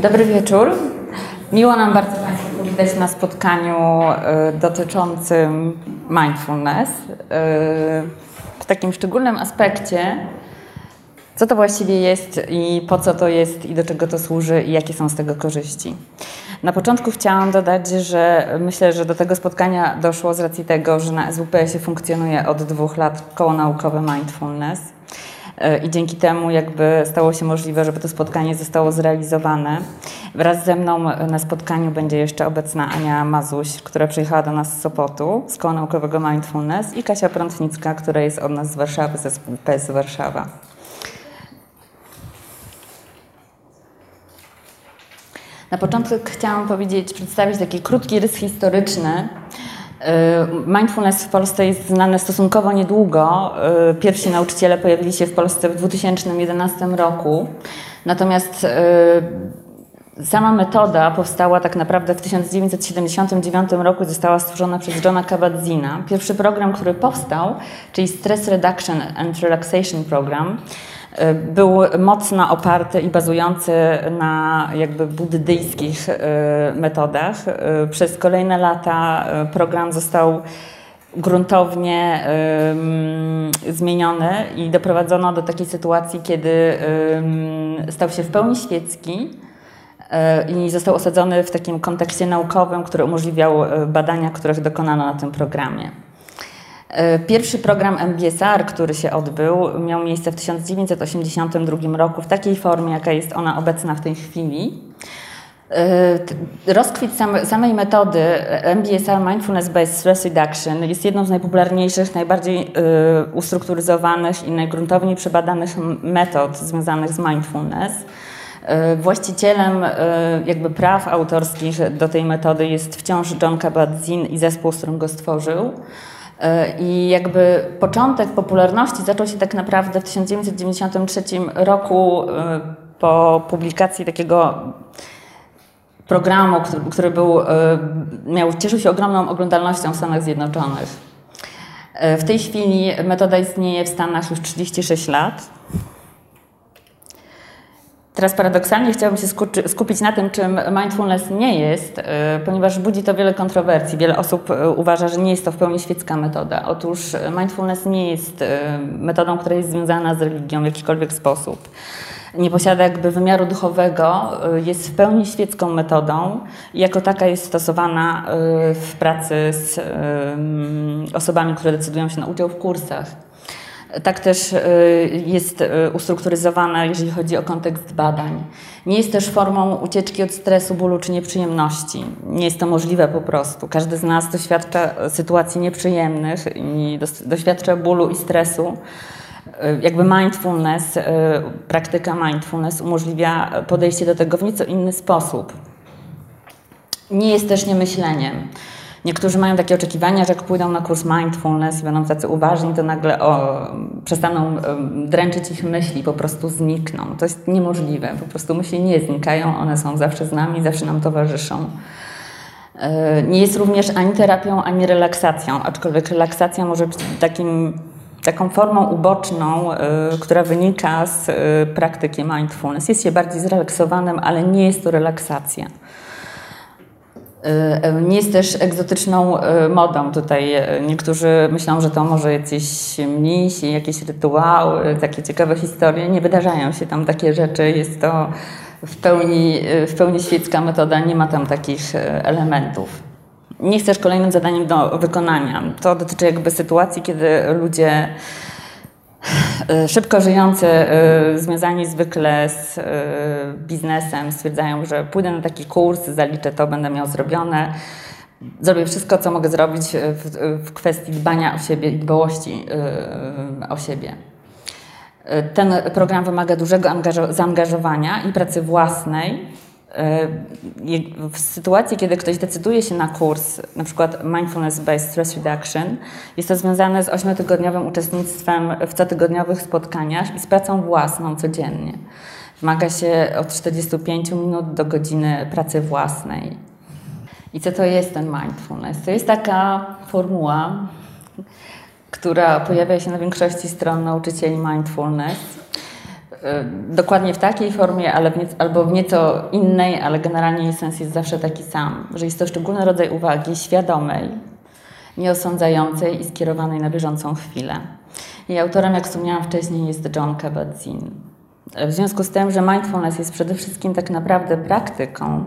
Dobry wieczór. Miło nam bardzo Państwa powitać na spotkaniu y, dotyczącym mindfulness. Y, w takim szczególnym aspekcie, co to właściwie jest i po co to jest i do czego to służy i jakie są z tego korzyści. Na początku chciałam dodać, że myślę, że do tego spotkania doszło z racji tego, że na SWPS-ie funkcjonuje od dwóch lat koło naukowe mindfulness. E, i dzięki temu jakby stało się możliwe, żeby to spotkanie zostało zrealizowane. Wraz ze mną na spotkaniu będzie jeszcze obecna Ania Mazuś, która przyjechała do nas z Sopotu, z Koła Naukowego Mindfulness i Kasia Prątnicka, która jest od nas z Warszawy, ze PS Warszawa. Na początek chciałam powiedzieć, przedstawić taki krótki rys historyczny mindfulness w Polsce jest znane stosunkowo niedługo. Y, pierwsi nauczyciele pojawili się w Polsce w 2011 roku. Natomiast y, sama metoda powstała tak naprawdę w 1979 roku została stworzona przez Johna Kabat-Zina. Pierwszy program, który powstał, czyli Stress Reduction and Relaxation Program, był mocno oparty i bazujący na jakby buddyjskich e, metodach. E, przez kolejne lata e, program został gruntownie zmieniony i doprowadzono do takiej sytuacji, kiedy stał się w pełni świecki i został osadzony w takim kontekście naukowym, który umożliwiał badania, których dokonano na tym programie. E, pierwszy program MBSR, który się odbył, miał miejsce w 1982 roku w takiej formie, jaka jest ona obecna w tej chwili. E, rozkwit samej metody MBSR Mindfulness Based Stress Reduction jest jedną z najpopularniejszych, najbardziej e, ustrukturyzowanych i najgruntowniej przebadanych metod związanych z mindfulness. Właścicielem jakby praw autorskich do tej metody jest wciąż John Kabat-Zinn i zespół, z którym go stworzył. E, I jakby początek popularności zaczął się tak naprawdę w 1993 roku e, po publikacji takiego programu, który, był, e, miał, cieszył się ogromną oglądalnością w Stanach Zjednoczonych. W tej chwili metoda istnieje w Stanach już 36 lat. Teraz paradoksalnie chciałabym się skupić na tym, czym mindfulness nie jest, y, ponieważ budzi to wiele kontrowersji. Wiele osób y, uważa, że nie jest to w pełni świecka metoda. Otóż y, mindfulness nie jest metodą, która jest związana z religią w jakikolwiek sposób. Nie posiada jakby wymiaru duchowego, jest w pełni świecką metodą i jako taka jest stosowana w pracy z osobami, które decydują się na udział w kursach. Tak też y, jest y, ustrukturyzowana, jeżeli chodzi o kontekst badań. Nie jest też formą ucieczki od stresu, bólu czy nieprzyjemności. Nie jest to możliwe po prostu. Każdy z nas doświadcza sytuacji nieprzyjemnych i doświadcza bólu i stresu. Y, jakby mindfulness, praktyka mindfulness umożliwia podejście do tego w nieco inny sposób. Nie jest też niemyśleniem. Niektórzy mają takie oczekiwania, że jak pójdą na kurs mindfulness i będą tacy uważni, to nagle o, przestaną dręczyć ich myśli, po prostu znikną. To jest niemożliwe. Po prostu myśli nie znikają, one są zawsze z nami, zawsze nam towarzyszą. E, nie jest również ani terapią, ani relaksacją, aczkolwiek relaksacja może być takim, taką formą uboczną, e, która wynika z e, praktyki mindfulness. Jest się bardziej zrelaksowanym, ale nie jest to relaksacja. E, nie jest też egzotyczną e, modą tutaj. E, niektórzy myślą, że to może jacyś mnisi, jakieś rytuały, takie ciekawe historie. Nie wydarzają się tam takie rzeczy. Jest to w pełni, w pełni świecka metoda, nie ma tam takich elementów. Nie chcesz kolejnym zadaniem do wykonania. To dotyczy jakby sytuacji, kiedy ludzie E, szybko żyjący, e, związani zwykle z e, biznesem, stwierdzają, że pójdę na taki kurs, zaliczę to, będę miał zrobione. Zrobię wszystko, co mogę zrobić w, w kwestii dbania o siebie i dbałości o siebie. Ten program wymaga dużego zaangażowania i pracy własnej, E, w sytuacji, kiedy ktoś decyduje się na kurs, na przykład Mindfulness Based Stress Reduction, jest to związane z ośmiotygodniowym uczestnictwem w cotygodniowych spotkaniach i z pracą własną codziennie. Wymaga się od 45 minut do godziny pracy własnej. I co to jest ten mindfulness? To jest taka formuła, która pojawia się na większości stron nauczycieli mindfulness dokładnie w takiej formie, ale w albo w nieco innej, ale generalnie jej sens jest zawsze taki sam, że jest to szczególny rodzaj uwagi świadomej, nieosądzającej i skierowanej na bieżącą chwilę. Jej autorem, jak wspomniałam wcześniej, jest John Kabat-Zinn. W związku z tym, że mindfulness jest przede wszystkim tak naprawdę praktyką,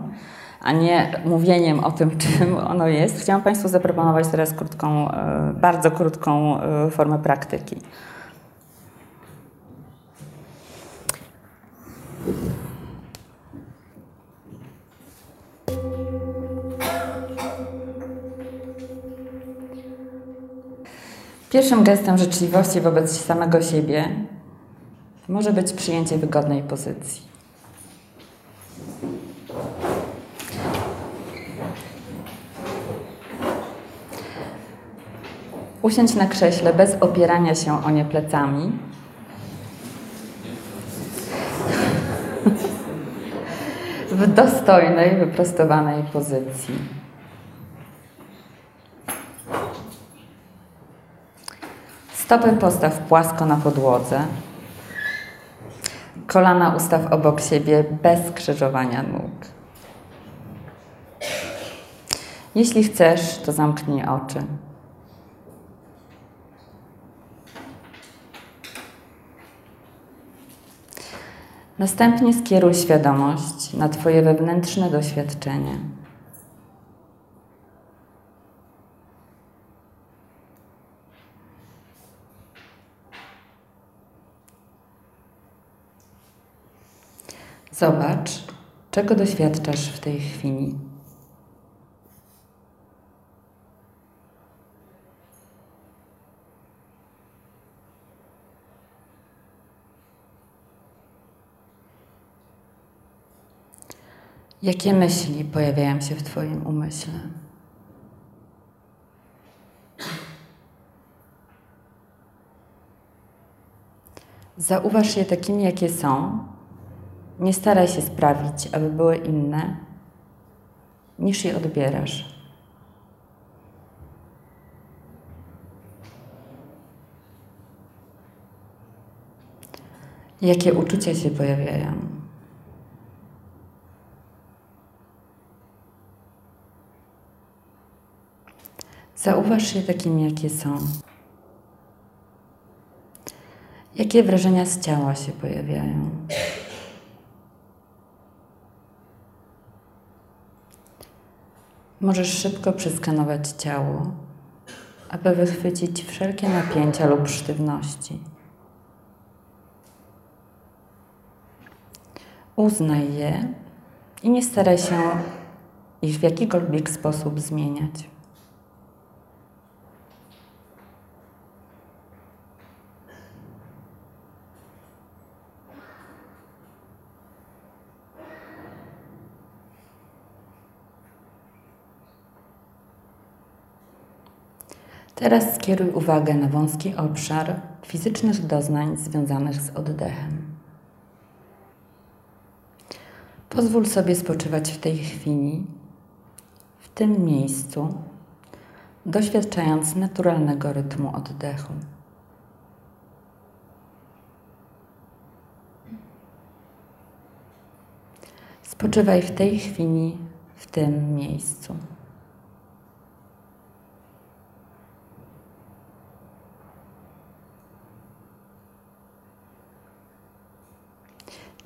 a nie mówieniem o tym, czym ono jest, chciałam Państwu zaproponować teraz krótką, e, bardzo krótką e, formę praktyki. Pierwszym gestem życzliwości wobec samego siebie może być przyjęcie wygodnej pozycji. Usiądź na krześle bez opierania się o nie plecami. W dostojnej, wyprostowanej pozycji. Stopy postaw płasko na podłodze. Kolana ustaw obok siebie bez skrzyżowania nóg. Jeśli chcesz, to zamknij oczy. Następnie skieruj świadomość na Twoje wewnętrzne doświadczenie. Zobacz, czego doświadczasz w tej chwili. Jakie myśli pojawiają się w Twoim umyśle? Zauważ je takimi, jakie są nie staraj się sprawić, aby były inne, niż je odbierasz. Jakie uczucia się pojawiają? Zauważ je takimi, jakie są. Jakie wrażenia z ciała się pojawiają? Możesz szybko przeskanować ciało, aby wychwycić wszelkie napięcia lub sztywności. Uznaj je i nie staraj się ich w jakikolwiek sposób zmieniać. Teraz skieruj uwagę na wąski obszar fizycznych doznań związanych z oddechem. Pozwól sobie spoczywać w tej chwili, w tym miejscu, doświadczając naturalnego rytmu oddechu. Spoczywaj w tej chwili, w tym miejscu.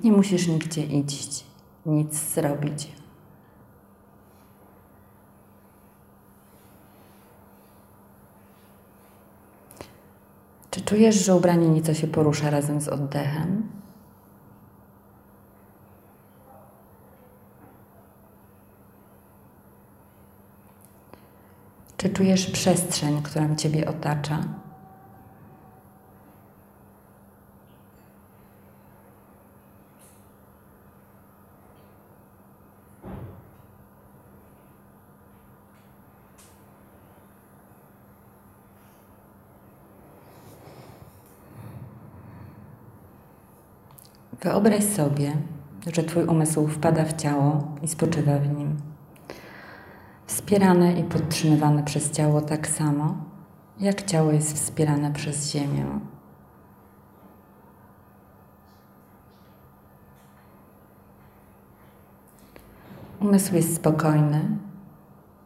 Nie musisz nigdzie iść, nic zrobić. Czy czujesz, że ubranie nieco się porusza razem z oddechem? Czy czujesz przestrzeń, która Ciebie otacza? Wyobraź sobie, że Twój umysł wpada w ciało i spoczywa w nim. Wspierane i podtrzymywane przez ciało tak samo, jak ciało jest wspierane przez Ziemię. Umysł jest spokojny,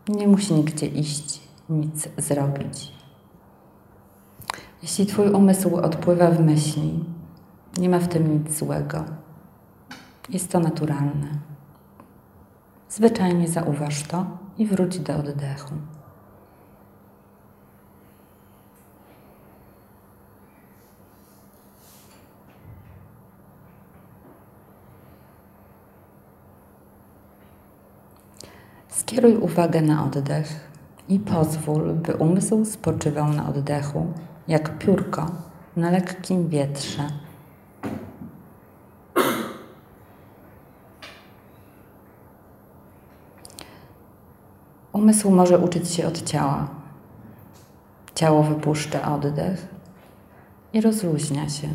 nie musi nigdzie iść, nic zrobić. Jeśli Twój umysł odpływa w myśli, nie ma w tym nic złego. Jest to naturalne. Zwyczajnie zauważ to i wróć do oddechu. Skieruj uwagę na oddech i pozwól, by umysł spoczywał na oddechu, jak piórko na lekkim wietrze. Umysł może uczyć się od ciała. Ciało wypuszcza oddech i rozluźnia się.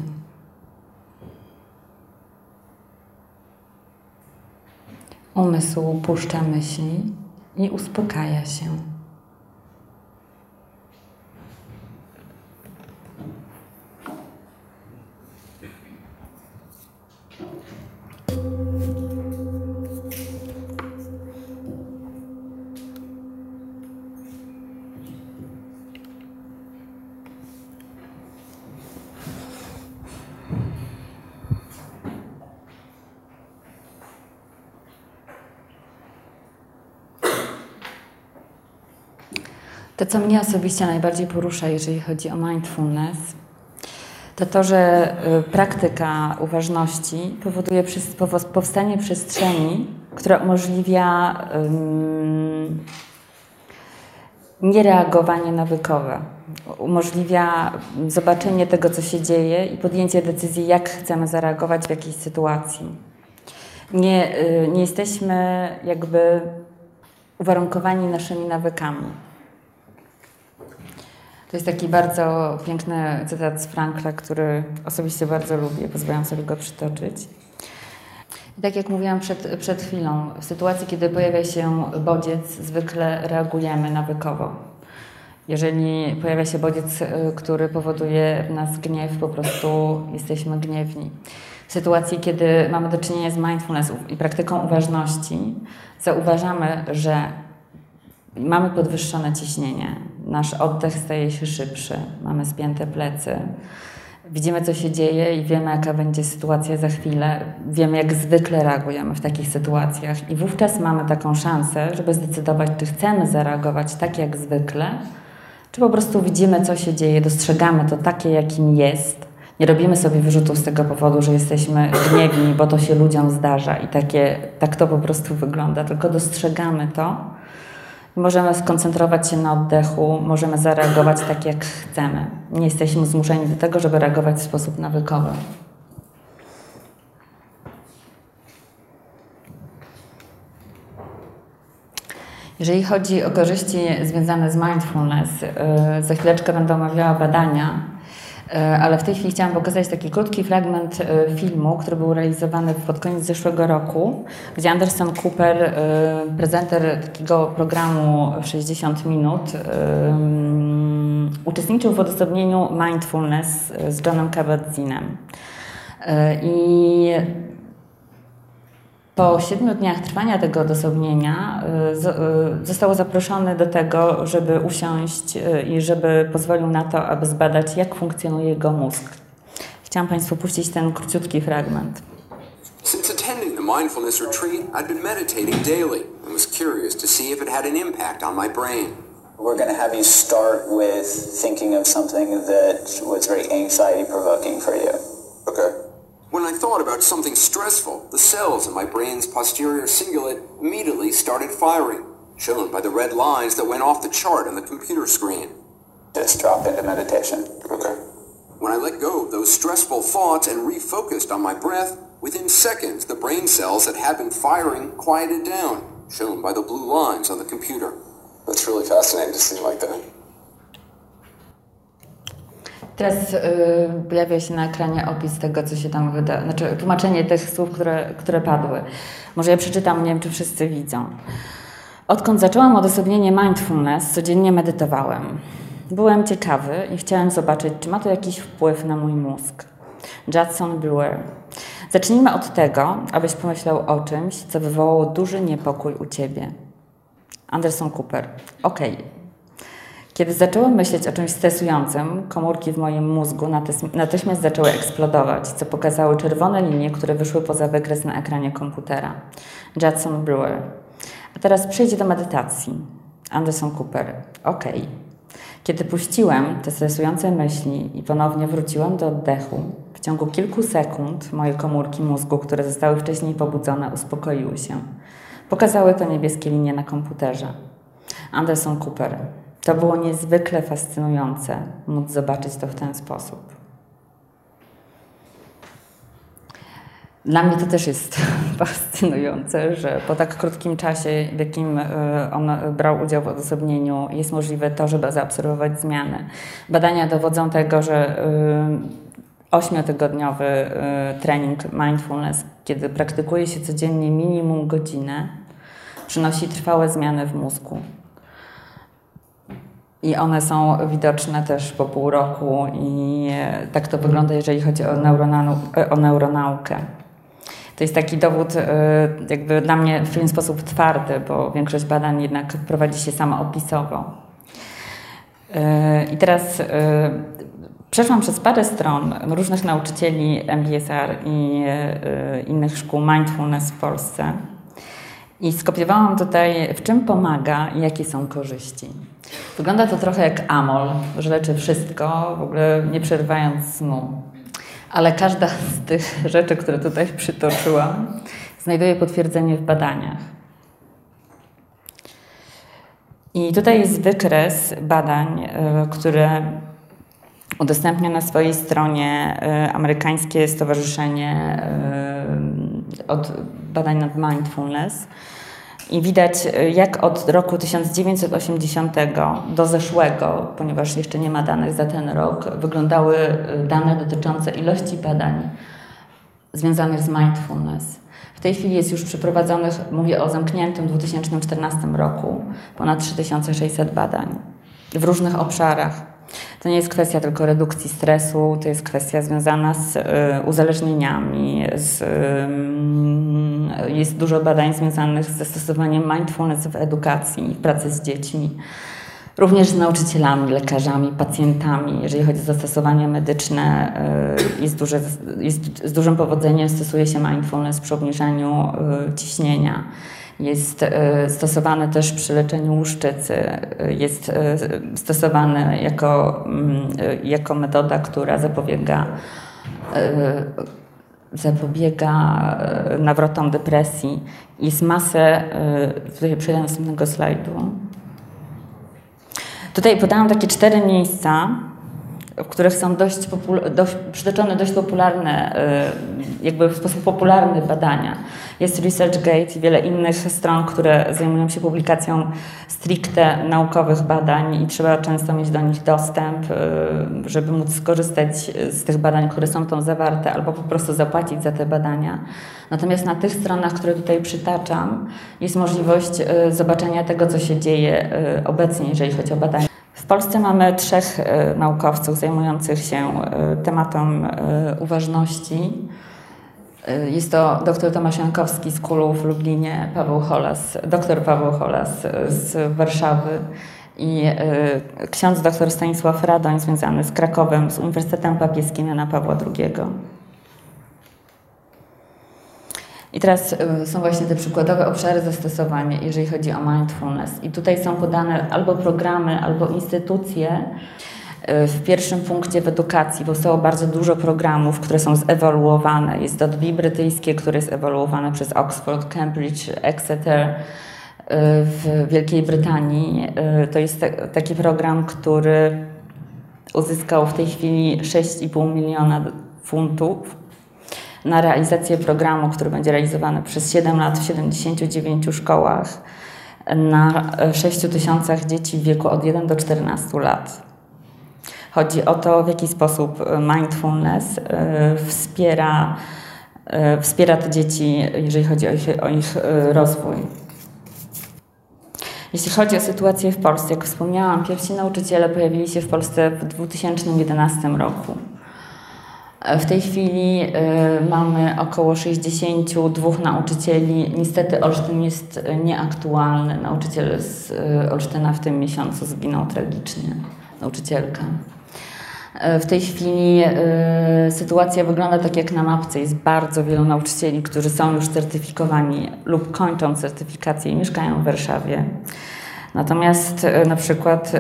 Umysł puszcza myśli i uspokaja się. To, co mnie osobiście najbardziej porusza, jeżeli chodzi o mindfulness, to to, że y, praktyka uważności powoduje powstanie przestrzeni, która umożliwia um, niereagowanie nawykowe. Umożliwia zobaczenie tego, co się dzieje i podjęcie decyzji, jak chcemy zareagować w jakiejś sytuacji. Nie, y, nie jesteśmy jakby uwarunkowani naszymi nawykami. To jest taki bardzo piękny cytat z Frankla, który osobiście bardzo lubię, pozwalam sobie go przytoczyć. Tak jak mówiłam przed, przed chwilą, w sytuacji, kiedy pojawia się bodziec, zwykle reagujemy nawykowo. Jeżeli pojawia się bodziec, y, który powoduje w nas gniew, po prostu jesteśmy gniewni. W sytuacji, kiedy mamy do czynienia z mindfulness i praktyką uważności, zauważamy, że mamy podwyższone ciśnienie, nasz oddech staje się szybszy, mamy spięte plecy. Widzimy, co się dzieje i wiemy, jaka będzie sytuacja za chwilę. Wiemy, jak zwykle reagujemy w takich sytuacjach, i wówczas mamy taką szansę, żeby zdecydować, czy chcemy zareagować tak jak zwykle, czy po prostu widzimy, co się dzieje, dostrzegamy to takie, jakim jest. Nie robimy sobie wyrzutów z tego powodu, że jesteśmy gniewni, bo to się ludziom zdarza i takie, tak to po prostu wygląda, tylko dostrzegamy to Możemy skoncentrować się na oddechu, możemy zareagować tak, jak chcemy. Nie jesteśmy zmuszeni do tego, żeby reagować w sposób nawykowy. Jeżeli chodzi o korzyści związane z mindfulness, y, za chwileczkę będę omawiała badania, ale w tej chwili chciałam pokazać taki krótki fragment e, filmu, który był realizowany pod koniec zeszłego roku, gdzie Anderson Cooper, e, prezenter takiego programu 60 minut, uczestniczył w odosobnieniu Mindfulness z Johnem Kabat-Zinem. I po siedmiu dniach trwania tego odosobnienia y, y, został zaproszony do tego, żeby usiąść y, i żeby pozwolił na to, aby zbadać, jak funkcjonuje jego mózg. Chciałam Państwu puścić ten króciutki fragment. Since attending the mindfulness retreat, I'd been meditating daily and was curious to see if it had an impact on my brain. We're going to have you start with thinking of something that was very anxiety provoking for you. Okay. When I thought about something stressful, the cells in my brain's posterior cingulate immediately started firing, shown by the red lines that went off the chart on the computer screen. Just drop into meditation. Okay. When I let go of those stressful thoughts and refocused on my breath, within seconds the brain cells that had been firing quieted down, shown by the blue lines on the computer. That's really fascinating to see like that. Teraz yy, pojawia się na ekranie opis tego, co się tam wyda, znaczy tłumaczenie tych słów, które, które padły. Może ja przeczytam, nie wiem, czy wszyscy widzą. Odkąd zaczęłam odosobnienie mindfulness, codziennie medytowałem. Byłem ciekawy i chciałem zobaczyć, czy ma to jakiś wpływ na mój mózg. Judson Brewer. Zacznijmy od tego, abyś pomyślał o czymś, co wywołało duży niepokój u ciebie. Anderson Cooper. Okej. Okay. Kiedy zacząłem myśleć o czymś stresującym, komórki w moim mózgu natychmiast zaczęły eksplodować, co pokazały czerwone linie, które wyszły poza wykres na ekranie komputera. Judson Brewer. A teraz przejdź do medytacji. Anderson Cooper. Okay. Kiedy puściłem te stresujące myśli i ponownie wróciłem do oddechu, w ciągu kilku sekund moje komórki mózgu, które zostały wcześniej pobudzone, uspokoiły się. Pokazały to niebieskie linie na komputerze. Anderson Cooper. To było niezwykle fascynujące móc zobaczyć to w ten sposób. Dla mnie to też jest fascynujące, że po tak krótkim czasie, w jakim e, on brał udział w odosobnieniu, jest możliwe to, żeby zaobserwować zmiany. Badania dowodzą tego, że e, ośmiotygodniowy e, trening mindfulness, kiedy praktykuje się codziennie minimum godzinę, przynosi trwałe zmiany w mózgu. I one są widoczne też po pół roku i tak to wygląda, jeżeli chodzi o, neuronau o neuronaukę. To jest taki dowód e, jakby dla mnie w pewien sposób twardy, bo większość badań jednak prowadzi się samoopisowo. E, I teraz e, przeszłam przez parę stron różnych nauczycieli MBSR i innych szkół mindfulness w Polsce i skopiowałam tutaj, w czym pomaga i jakie są korzyści. Wygląda to trochę jak amol, że leczy wszystko, w ogóle nie przerywając snu. Ale każda z tych rzeczy, które tutaj przytoczyłam, znajduje potwierdzenie w badaniach. I tutaj jest wykres badań, e, które udostępnia na swojej stronie e, amerykańskie stowarzyszenie e, od badań nad mindfulness. I widać, jak od roku 1980 do zeszłego, ponieważ jeszcze nie ma danych za ten rok, wyglądały dane dotyczące ilości badań związanych z mindfulness. W tej chwili jest już przeprowadzonych, mówię o zamkniętym 2014 roku, ponad 3600 badań w różnych obszarach. To nie jest kwestia tylko redukcji stresu, to jest kwestia związana z y, uzależnieniami, z, jest dużo badań związanych z zastosowaniem mindfulness w edukacji, w pracy z dziećmi. Również z nauczycielami, lekarzami, pacjentami. Jeżeli chodzi o zastosowania medyczne, y, jest, duże, jest z dużym powodzeniem stosuje się mindfulness przy obniżaniu y, ciśnienia jest e, stosowany też przy leczeniu łuszczycy, jest e, stosowany jako, mm, jako metoda, która zapobiega e, zapobiega nawrotom depresji. Jest masę, tutaj przejdę następnego slajdu. Tutaj podałam takie cztery miejsca, w których są dość, dość przytoczone dość popularne, y, jakby w sposób popularny badania. Jest ResearchGate i wiele innych stron, które zajmują się publikacją stricte naukowych badań i trzeba często mieć do nich dostęp, y, żeby móc skorzystać z tych badań, które są tam zawarte, albo po prostu zapłacić za te badania. Natomiast na tych stronach, które tutaj przytaczam, jest możliwość y, zobaczenia tego, co się dzieje obecnie, jeżeli chodzi o badania. W Polsce mamy trzech e, naukowców zajmujących się e, tematem e, uważności. Jest to dr Tomasz Jankowski z Kulu w Lublinie, Paweł Holas, dr Paweł Holas z Warszawy i ksiądz dr Stanisław Radoń związany z Krakowem, z Uniwersytetem Papieskim Jana Pawła II. I teraz są właśnie te przykładowe obszary zastosowania, jeżeli chodzi o mindfulness. I tutaj są podane albo programy, albo instytucje. Y, w pierwszym punkcie w edukacji powstało bardzo dużo programów, które są zewaluowane. Jest to DBI brytyjskie, które jest ewaluowane przez Oxford, Cambridge, Exeter y, w Wielkiej Brytanii. To jest taki program, który uzyskał w tej chwili 6,5 miliona funtów na realizację programu, który będzie realizowany przez 7 lat w 79 szkołach na 6 tysiącach dzieci w wieku od 1 do 14 lat. Chodzi o to, w jaki sposób mindfulness e, wspiera, e, wspiera te dzieci, jeżeli chodzi o ich, o ich e, rozwój. Jeśli chodzi o sytuację w Polsce, jak wspomniałam, pierwsi nauczyciele pojawili się w Polsce w 2011 roku. W tej chwili y, mamy około 62 nauczycieli. Niestety Olsztyn jest nieaktualny. Nauczyciel z Olsztyna w tym miesiącu zginął tragicznie. Nauczycielka. W tej chwili sytuacja wygląda tak jak na mapce. Jest bardzo wielu nauczycieli, którzy są już certyfikowani lub kończą certyfikację i mieszkają w Warszawie. Natomiast na przykład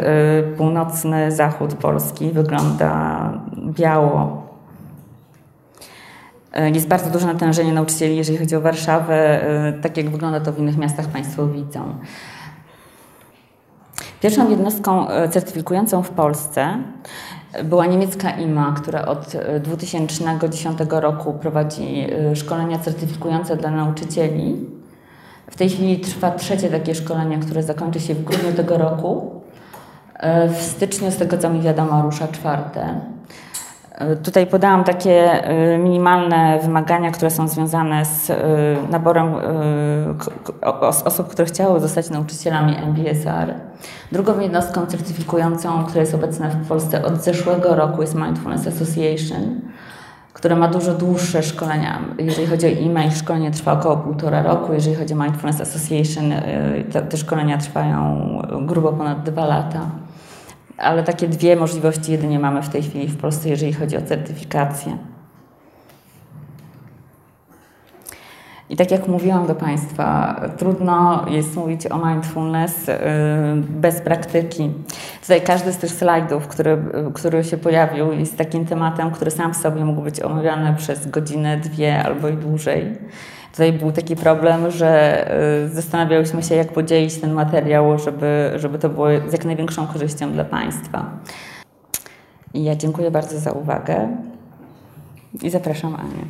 północny zachód Polski wygląda biało. Y, Jest bardzo duże natężenie nauczycieli, jeżeli chodzi o Warszawę, y, tak jak wygląda to w innych miastach, Państwo widzą. Pierwszą jednostką y, certyfikującą w Polsce była niemiecka IMA, która od y, 2010 roku prowadzi szkolenia certyfikujące dla nauczycieli. W tej chwili trwa trzecie takie szkolenie, które zakończy się w grudniu tego roku. W styczniu, z tego co mi wiadomo, rusza czwarte. Tutaj podałam takie y, minimalne wymagania, które są związane z y, naborem y, osób, które chciały zostać nauczycielami MBSR. Drugą jednostką certyfikującą, która jest obecna w Polsce od zeszłego roku jest Mindfulness Association, która ma dużo dłuższe szkolenia. Jeżeli chodzi o e-mail, szkolenie trwa około półtora roku. Jeżeli chodzi o Mindfulness Association, te, te szkolenia trwają grubo ponad dwa lata. Ale takie dwie możliwości jedynie mamy w tej chwili w Polsce, jeżeli chodzi o certyfikację. I tak jak mówiłam do Państwa, trudno jest mówić o mindfulness yy, bez praktyki. Tutaj każdy z tych slajdów, który, który się pojawił, jest takim tematem, który sam w sobie mógł być omawiany przez godzinę, dwie albo i dłużej. Tutaj był taki problem, że yy, zastanawiałyśmy się, jak podzielić ten materiał, żeby, żeby to było z jak największą korzyścią dla Państwa. I ja dziękuję bardzo za uwagę i zapraszam Anię.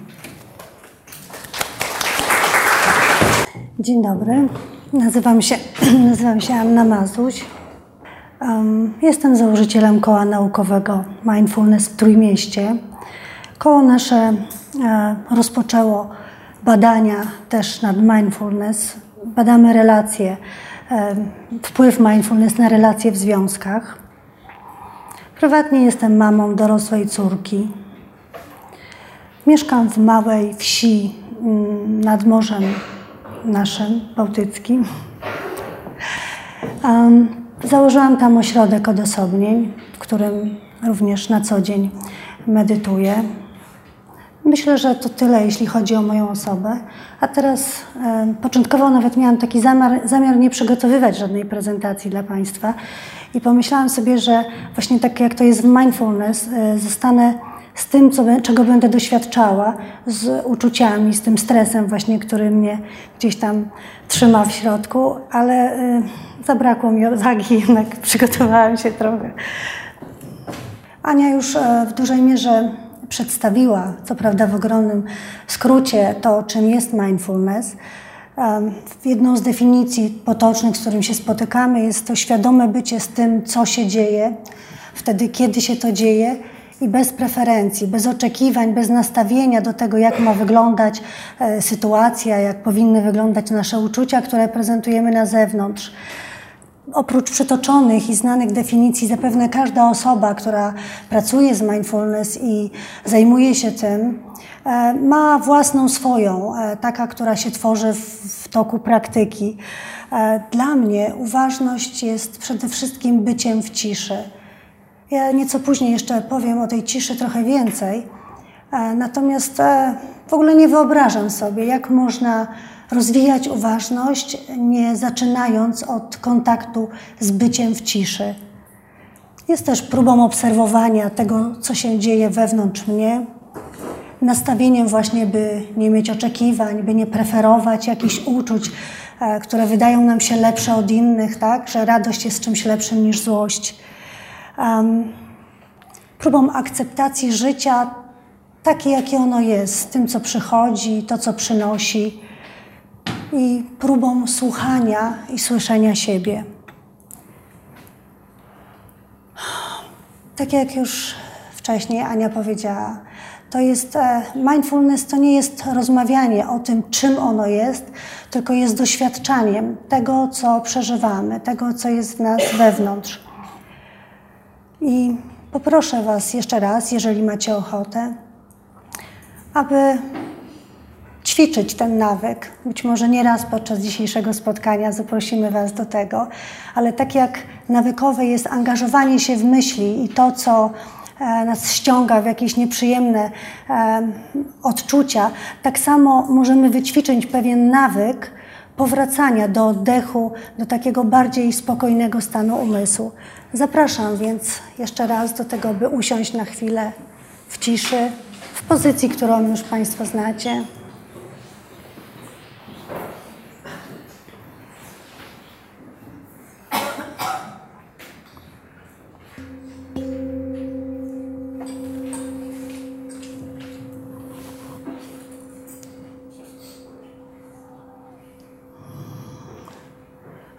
Dzień dobry. Nazywam się, nazywam się Anna Mazuś. Um, jestem założycielem koła naukowego Mindfulness w Trójmieście. Koło nasze e, rozpoczęło badania też nad mindfulness. Badamy relacje, e, wpływ mindfulness na relacje w związkach. Prywatnie jestem mamą dorosłej córki. Mieszkam w małej wsi mm, nad morzem naszym, bałtyckim. Założyłam tam ośrodek odosobnień, w którym również na co dzień medytuję. Myślę, że to tyle, jeśli chodzi o moją osobę. A teraz początkowo nawet miałam taki zamiar, zamiar nie przygotowywać żadnej prezentacji dla Państwa i pomyślałam sobie, że właśnie tak jak to jest w mindfulness, e, zostanę z tym, co, czego będę doświadczała, z uczuciami, z tym stresem właśnie, który mnie gdzieś tam trzyma w środku, ale y, zabrakło mi odwagi, jednak przygotowałam się trochę. Ania już e, w dużej mierze przedstawiła, co prawda w ogromnym skrócie, to czym jest mindfulness. Jedną z definicji potocznych, z którym się spotykamy, jest to świadome bycie z tym, co się dzieje, wtedy, kiedy się to dzieje i bez preferencji, bez oczekiwań, bez nastawienia do tego, jak ma wyglądać e, sytuacja, jak powinny wyglądać nasze uczucia, które prezentujemy na zewnątrz. Oprócz przytoczonych i znanych definicji, zapewne każda osoba, która pracuje z mindfulness i zajmuje się tym, e, ma własną swoją, e, taka, która się tworzy w, toku praktyki. Dla mnie uważność jest przede wszystkim byciem w ciszy. Ja nieco później jeszcze powiem o tej ciszy trochę więcej. E, Natomiast e, w ogóle nie wyobrażam sobie, jak można rozwijać uważność, nie zaczynając od kontaktu z byciem w ciszy. Jest też próbą obserwowania tego, co się dzieje wewnątrz mnie, nastawieniem właśnie, by nie mieć oczekiwań, by nie preferować jakichś uczuć, e, które wydają nam się lepsze od innych, tak? że radość jest czymś lepszym niż złość. Um, próbą akceptacji życia takie, jakie ono jest, tym, co przychodzi, to, co przynosi, i próbą słuchania i słyszenia siebie. Tak jak już wcześniej Ania powiedziała, to jest e, mindfulness to nie jest rozmawianie o tym, czym ono jest, tylko jest doświadczaniem tego, co przeżywamy, tego, co jest w nas wewnątrz. I poproszę Was jeszcze raz, jeżeli macie ochotę, aby ćwiczyć ten nawyk. Być może nie raz podczas dzisiejszego spotkania zaprosimy Was do tego, ale tak jak nawykowe jest angażowanie się w myśli i to, co e, nas ściąga w jakieś nieprzyjemne e, odczucia, tak samo możemy wyćwiczyć pewien nawyk powracania do oddechu, do takiego bardziej spokojnego stanu umysłu. Zapraszam więc jeszcze raz do tego, by usiąść na chwilę w ciszy, w pozycji, którą już Państwo znacie.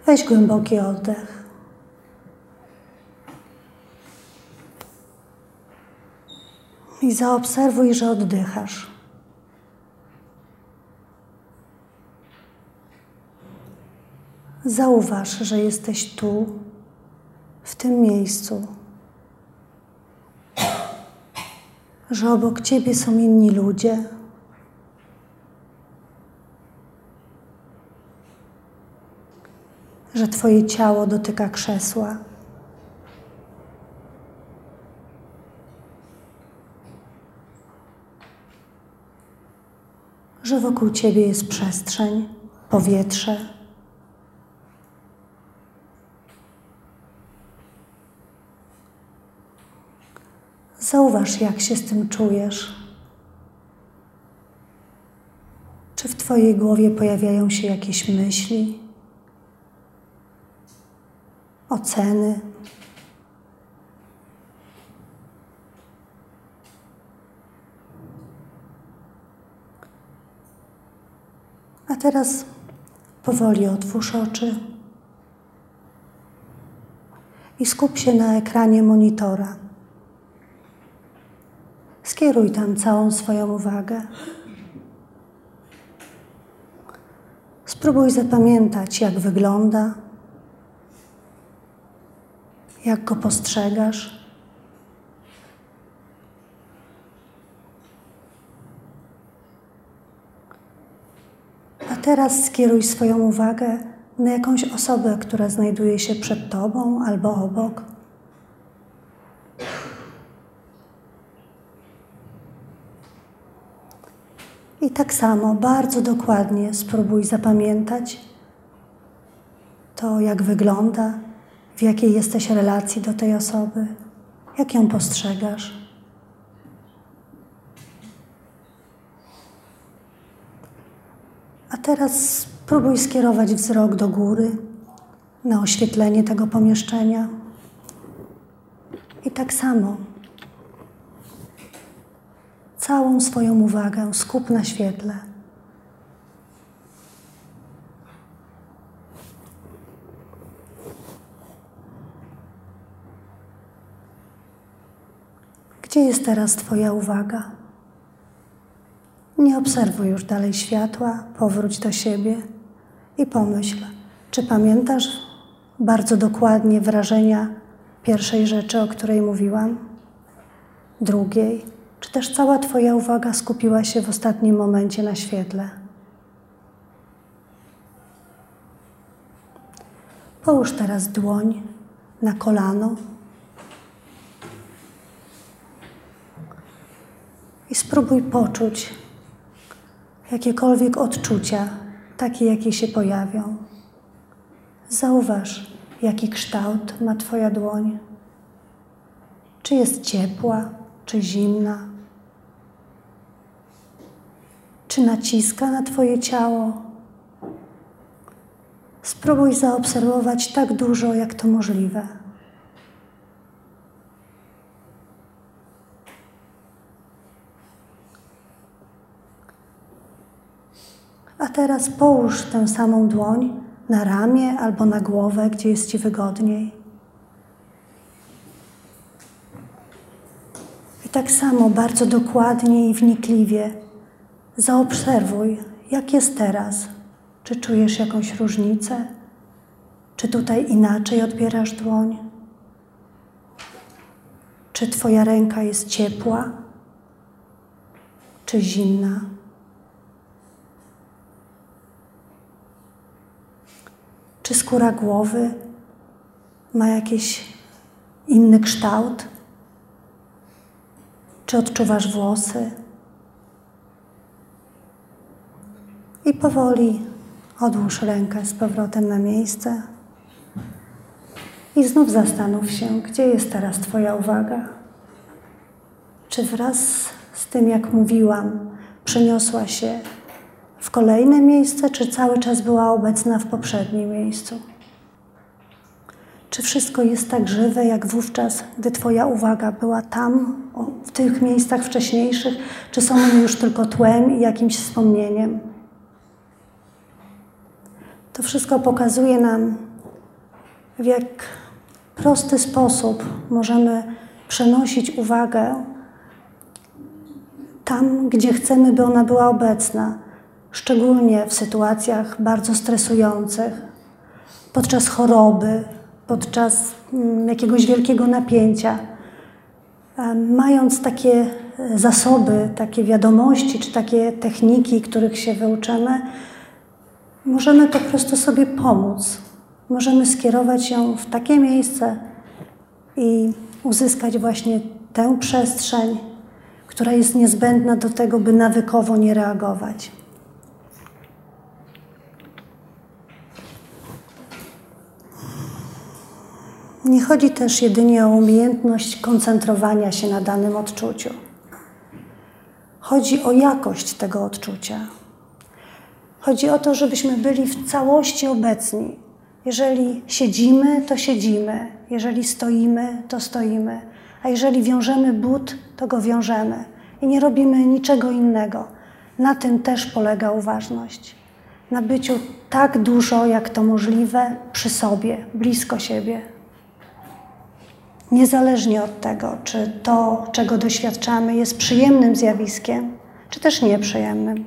Weź głęboki oddech. I zaobserwuj, że oddychasz. Zauważ, że jesteś tu, w tym miejscu, że obok ciebie są inni ludzie. Że Twoje ciało dotyka krzesła. Że wokół Ciebie jest przestrzeń, powietrze. Zauważ, jak się z tym czujesz. Czy w Twojej głowie pojawiają się jakieś myśli, oceny? A teraz powoli otwórz oczy i skup się na ekranie monitora. Skieruj tam całą swoją uwagę. Spróbuj zapamiętać, jak wygląda, jak go postrzegasz. A teraz skieruj swoją uwagę na jakąś osobę, która znajduje się przed Tobą albo obok. I tak samo bardzo dokładnie spróbuj zapamiętać to, jak wygląda, w jakiej jesteś relacji do tej osoby, jak ją postrzegasz. A teraz spróbuj skierować wzrok do góry, na oświetlenie tego pomieszczenia. I tak samo całą swoją uwagę skup na świetle. Gdzie jest teraz Twoja uwaga? Nie obserwuj już dalej światła, powróć do siebie i pomyśl, czy pamiętasz bardzo dokładnie wrażenia pierwszej rzeczy, o której mówiłam, drugiej, czy też cała Twoja uwaga skupiła się w ostatnim momencie na świetle? Połóż teraz dłoń na kolano i spróbuj poczuć jakiekolwiek odczucia, takie jakie się pojawią. Zauważ, jaki kształt ma Twoja dłoń. Czy jest ciepła, czy zimna? Czy naciska na Twoje ciało? Spróbuj zaobserwować tak dużo, jak to możliwe. A teraz połóż tę samą dłoń na ramię albo na głowę, gdzie jest Ci wygodniej. I tak samo bardzo dokładnie i wnikliwie zaobserwuj, jak jest teraz. Czy czujesz jakąś różnicę? Czy tutaj inaczej odbierasz dłoń? Czy Twoja ręka jest ciepła? czy zimna? Czy skóra głowy ma jakiś inny kształt? Czy odczuwasz włosy? I powoli odłóż rękę z powrotem na miejsce. I znów zastanów się, gdzie jest teraz Twoja uwaga. Czy wraz z tym, jak mówiłam, przeniosła się w kolejne miejsce, czy cały czas była obecna w poprzednim miejscu? Czy wszystko jest tak żywe, jak wówczas, gdy Twoja uwaga była tam, w tych miejscach wcześniejszych, czy są one już tylko tłem i jakimś wspomnieniem? To wszystko pokazuje nam, w jak prosty sposób możemy przenosić uwagę tam, gdzie chcemy, by ona była obecna, szczególnie w sytuacjach bardzo stresujących, podczas choroby, podczas mm, jakiegoś wielkiego napięcia. Mając takie zasoby, takie wiadomości czy takie techniki, których się wyuczymy, możemy po prostu sobie pomóc. Możemy skierować ją w takie miejsce i uzyskać właśnie tę przestrzeń, która jest niezbędna do tego, by nawykowo nie reagować. Nie chodzi też jedynie o umiejętność koncentrowania się na danym odczuciu. Chodzi o jakość tego odczucia. Chodzi o to, żebyśmy byli w całości obecni. Jeżeli siedzimy, to siedzimy. Jeżeli stoimy, to stoimy. A jeżeli wiążemy but, to go wiążemy. I nie robimy niczego innego. Na tym też polega uważność. Na byciu tak dużo, jak to możliwe, przy sobie, blisko siebie. Niezależnie od tego, czy to, czego doświadczamy, jest przyjemnym zjawiskiem, czy też nieprzyjemnym.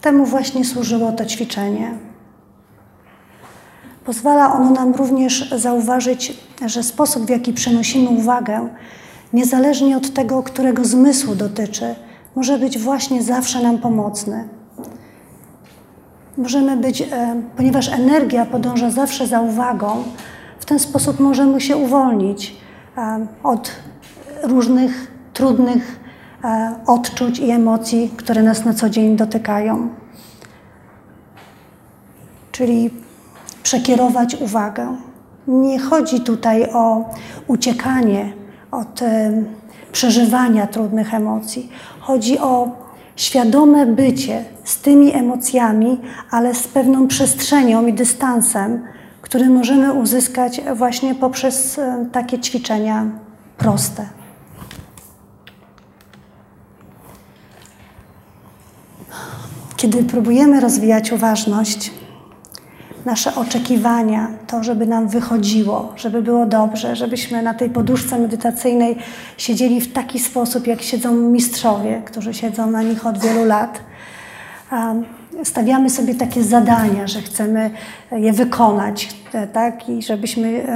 Temu właśnie służyło to ćwiczenie. Pozwala ono nam również zauważyć, że sposób, w jaki przenosimy uwagę, niezależnie od tego, którego zmysłu dotyczy, może być właśnie zawsze nam pomocny. Możemy być, e, ponieważ energia podąża zawsze za uwagą, w ten sposób możemy się uwolnić e, od różnych trudnych e, odczuć i emocji, które nas na co dzień dotykają. Czyli przekierować uwagę. Nie chodzi tutaj o uciekanie od przeżywania trudnych emocji. Chodzi o świadome bycie z tymi emocjami, ale z pewną przestrzenią i dystansem, który możemy uzyskać właśnie poprzez takie ćwiczenia proste. Kiedy próbujemy rozwijać uważność, nasze oczekiwania, to, żeby nam wychodziło, żeby było dobrze, żebyśmy na tej poduszce medytacyjnej siedzieli w taki sposób, jak siedzą mistrzowie, którzy siedzą na nich od wielu lat. Stawiamy sobie takie zadania, że chcemy je wykonać, tak? I żebyśmy,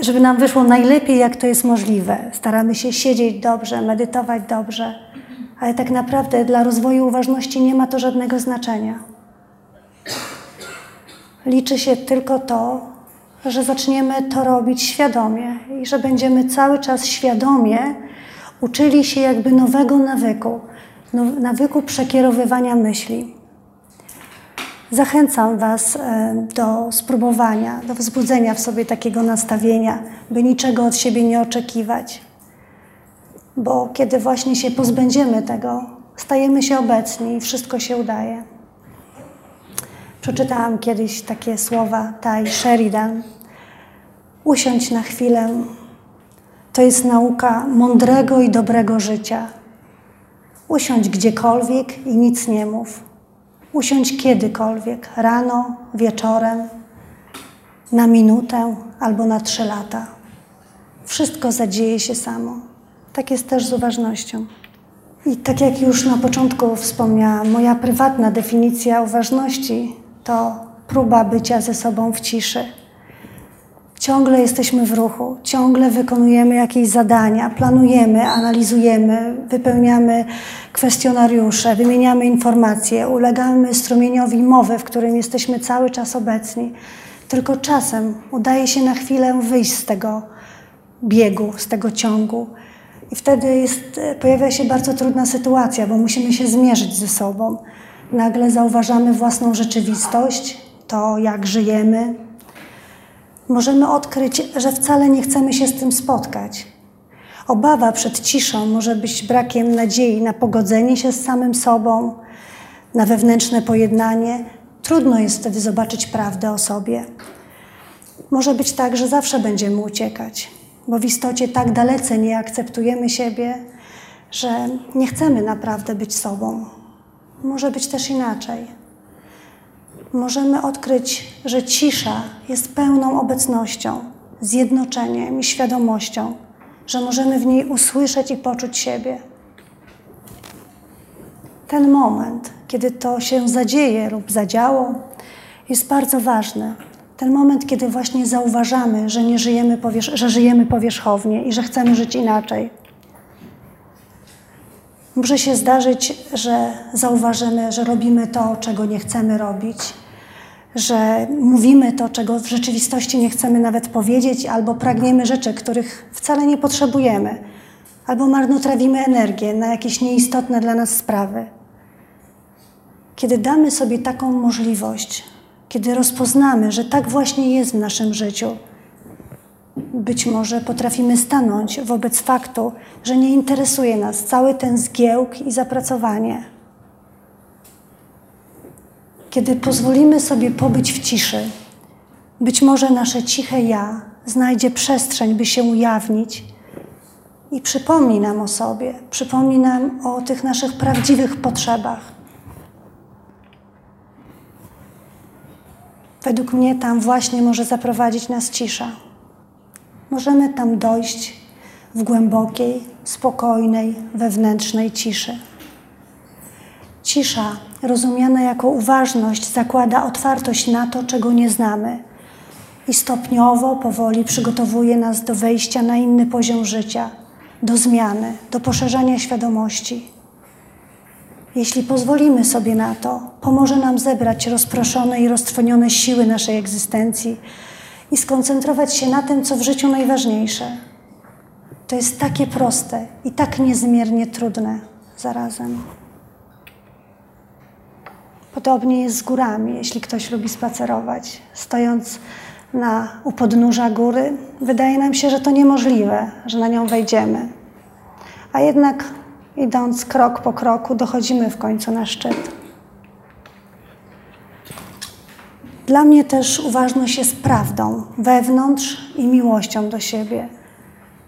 żeby nam wyszło najlepiej, jak to jest możliwe. Staramy się siedzieć dobrze, medytować dobrze, ale tak naprawdę dla rozwoju uważności nie ma to żadnego znaczenia. Liczy się tylko to, że zaczniemy to robić świadomie i że będziemy cały czas świadomie uczyli się jakby nowego nawyku, nawyku przekierowywania myśli. Zachęcam Was e, do spróbowania, do wzbudzenia w sobie takiego nastawienia, by niczego od siebie nie oczekiwać. Bo kiedy właśnie się pozbędziemy tego, stajemy się obecni i wszystko się udaje. Przeczytałam kiedyś takie słowa Taj Sheridan. Usiądź na chwilę. To jest nauka mądrego i dobrego życia. Usiądź gdziekolwiek i nic nie mów. Usiądź kiedykolwiek, rano, wieczorem, na minutę albo na trzy lata. Wszystko zadzieje się samo. Tak jest też z uważnością. I tak jak już na początku wspomniałam, moja prywatna definicja uważności to próba bycia ze sobą w ciszy. Ciągle jesteśmy w ruchu, ciągle wykonujemy jakieś zadania, planujemy, analizujemy, wypełniamy kwestionariusze, wymieniamy informacje, ulegamy strumieniowi mowy, w którym jesteśmy cały czas obecni. Tylko czasem udaje się na chwilę wyjść z tego biegu, z tego ciągu. I wtedy jest, pojawia się bardzo trudna sytuacja, bo musimy się zmierzyć ze sobą. Nagle zauważamy własną rzeczywistość, to jak żyjemy, możemy odkryć, że wcale nie chcemy się z tym spotkać. Obawa przed ciszą może być brakiem nadziei na pogodzenie się z samym sobą, na wewnętrzne pojednanie. Trudno jest wtedy zobaczyć prawdę o sobie. Może być tak, że zawsze będziemy uciekać, bo w istocie tak dalece nie akceptujemy siebie, że nie chcemy naprawdę być sobą. Może być też inaczej możemy odkryć, że cisza jest pełną obecnością, zjednoczeniem i świadomością, że możemy w niej usłyszeć i poczuć siebie. Ten moment, kiedy to się zadzieje lub zadziało, jest bardzo ważny. Ten moment, kiedy właśnie zauważamy, że, nie żyjemy, że żyjemy powierzchownie i że chcemy żyć inaczej. Może się zdarzyć, że zauważymy, że robimy to, czego nie chcemy robić, że mówimy to, czego w rzeczywistości nie chcemy nawet powiedzieć, albo pragniemy rzeczy, których wcale nie potrzebujemy, albo marnotrawimy energię na jakieś nieistotne dla nas sprawy. Kiedy damy sobie taką możliwość, kiedy rozpoznamy, że tak właśnie jest w naszym życiu, być może potrafimy stanąć wobec faktu, że nie interesuje nas cały ten zgiełk i zapracowanie. Kiedy pozwolimy sobie pobyć w ciszy, być może nasze ciche ja znajdzie przestrzeń, by się ujawnić i przypomni nam o sobie, przypomni nam o tych naszych prawdziwych potrzebach. Według mnie tam właśnie może zaprowadzić nas cisza. Możemy tam dojść w głębokiej, spokojnej, wewnętrznej ciszy. Cisza, rozumiana jako uważność, zakłada otwartość na to, czego nie znamy i stopniowo, powoli przygotowuje nas do wejścia na inny poziom życia, do zmiany, do poszerzania świadomości. Jeśli pozwolimy sobie na to, pomoże nam zebrać rozproszone i roztrwonione siły naszej egzystencji i skoncentrować się na tym, co w życiu najważniejsze. To jest takie proste i tak niezmiernie trudne zarazem. Podobnie jest z górami, jeśli ktoś lubi spacerować. Stojąc na, u podnóża góry, wydaje nam się, że to niemożliwe, że na nią wejdziemy. A jednak idąc krok po kroku, dochodzimy w końcu na szczyt. Dla mnie też uważność jest prawdą wewnątrz i miłością do siebie.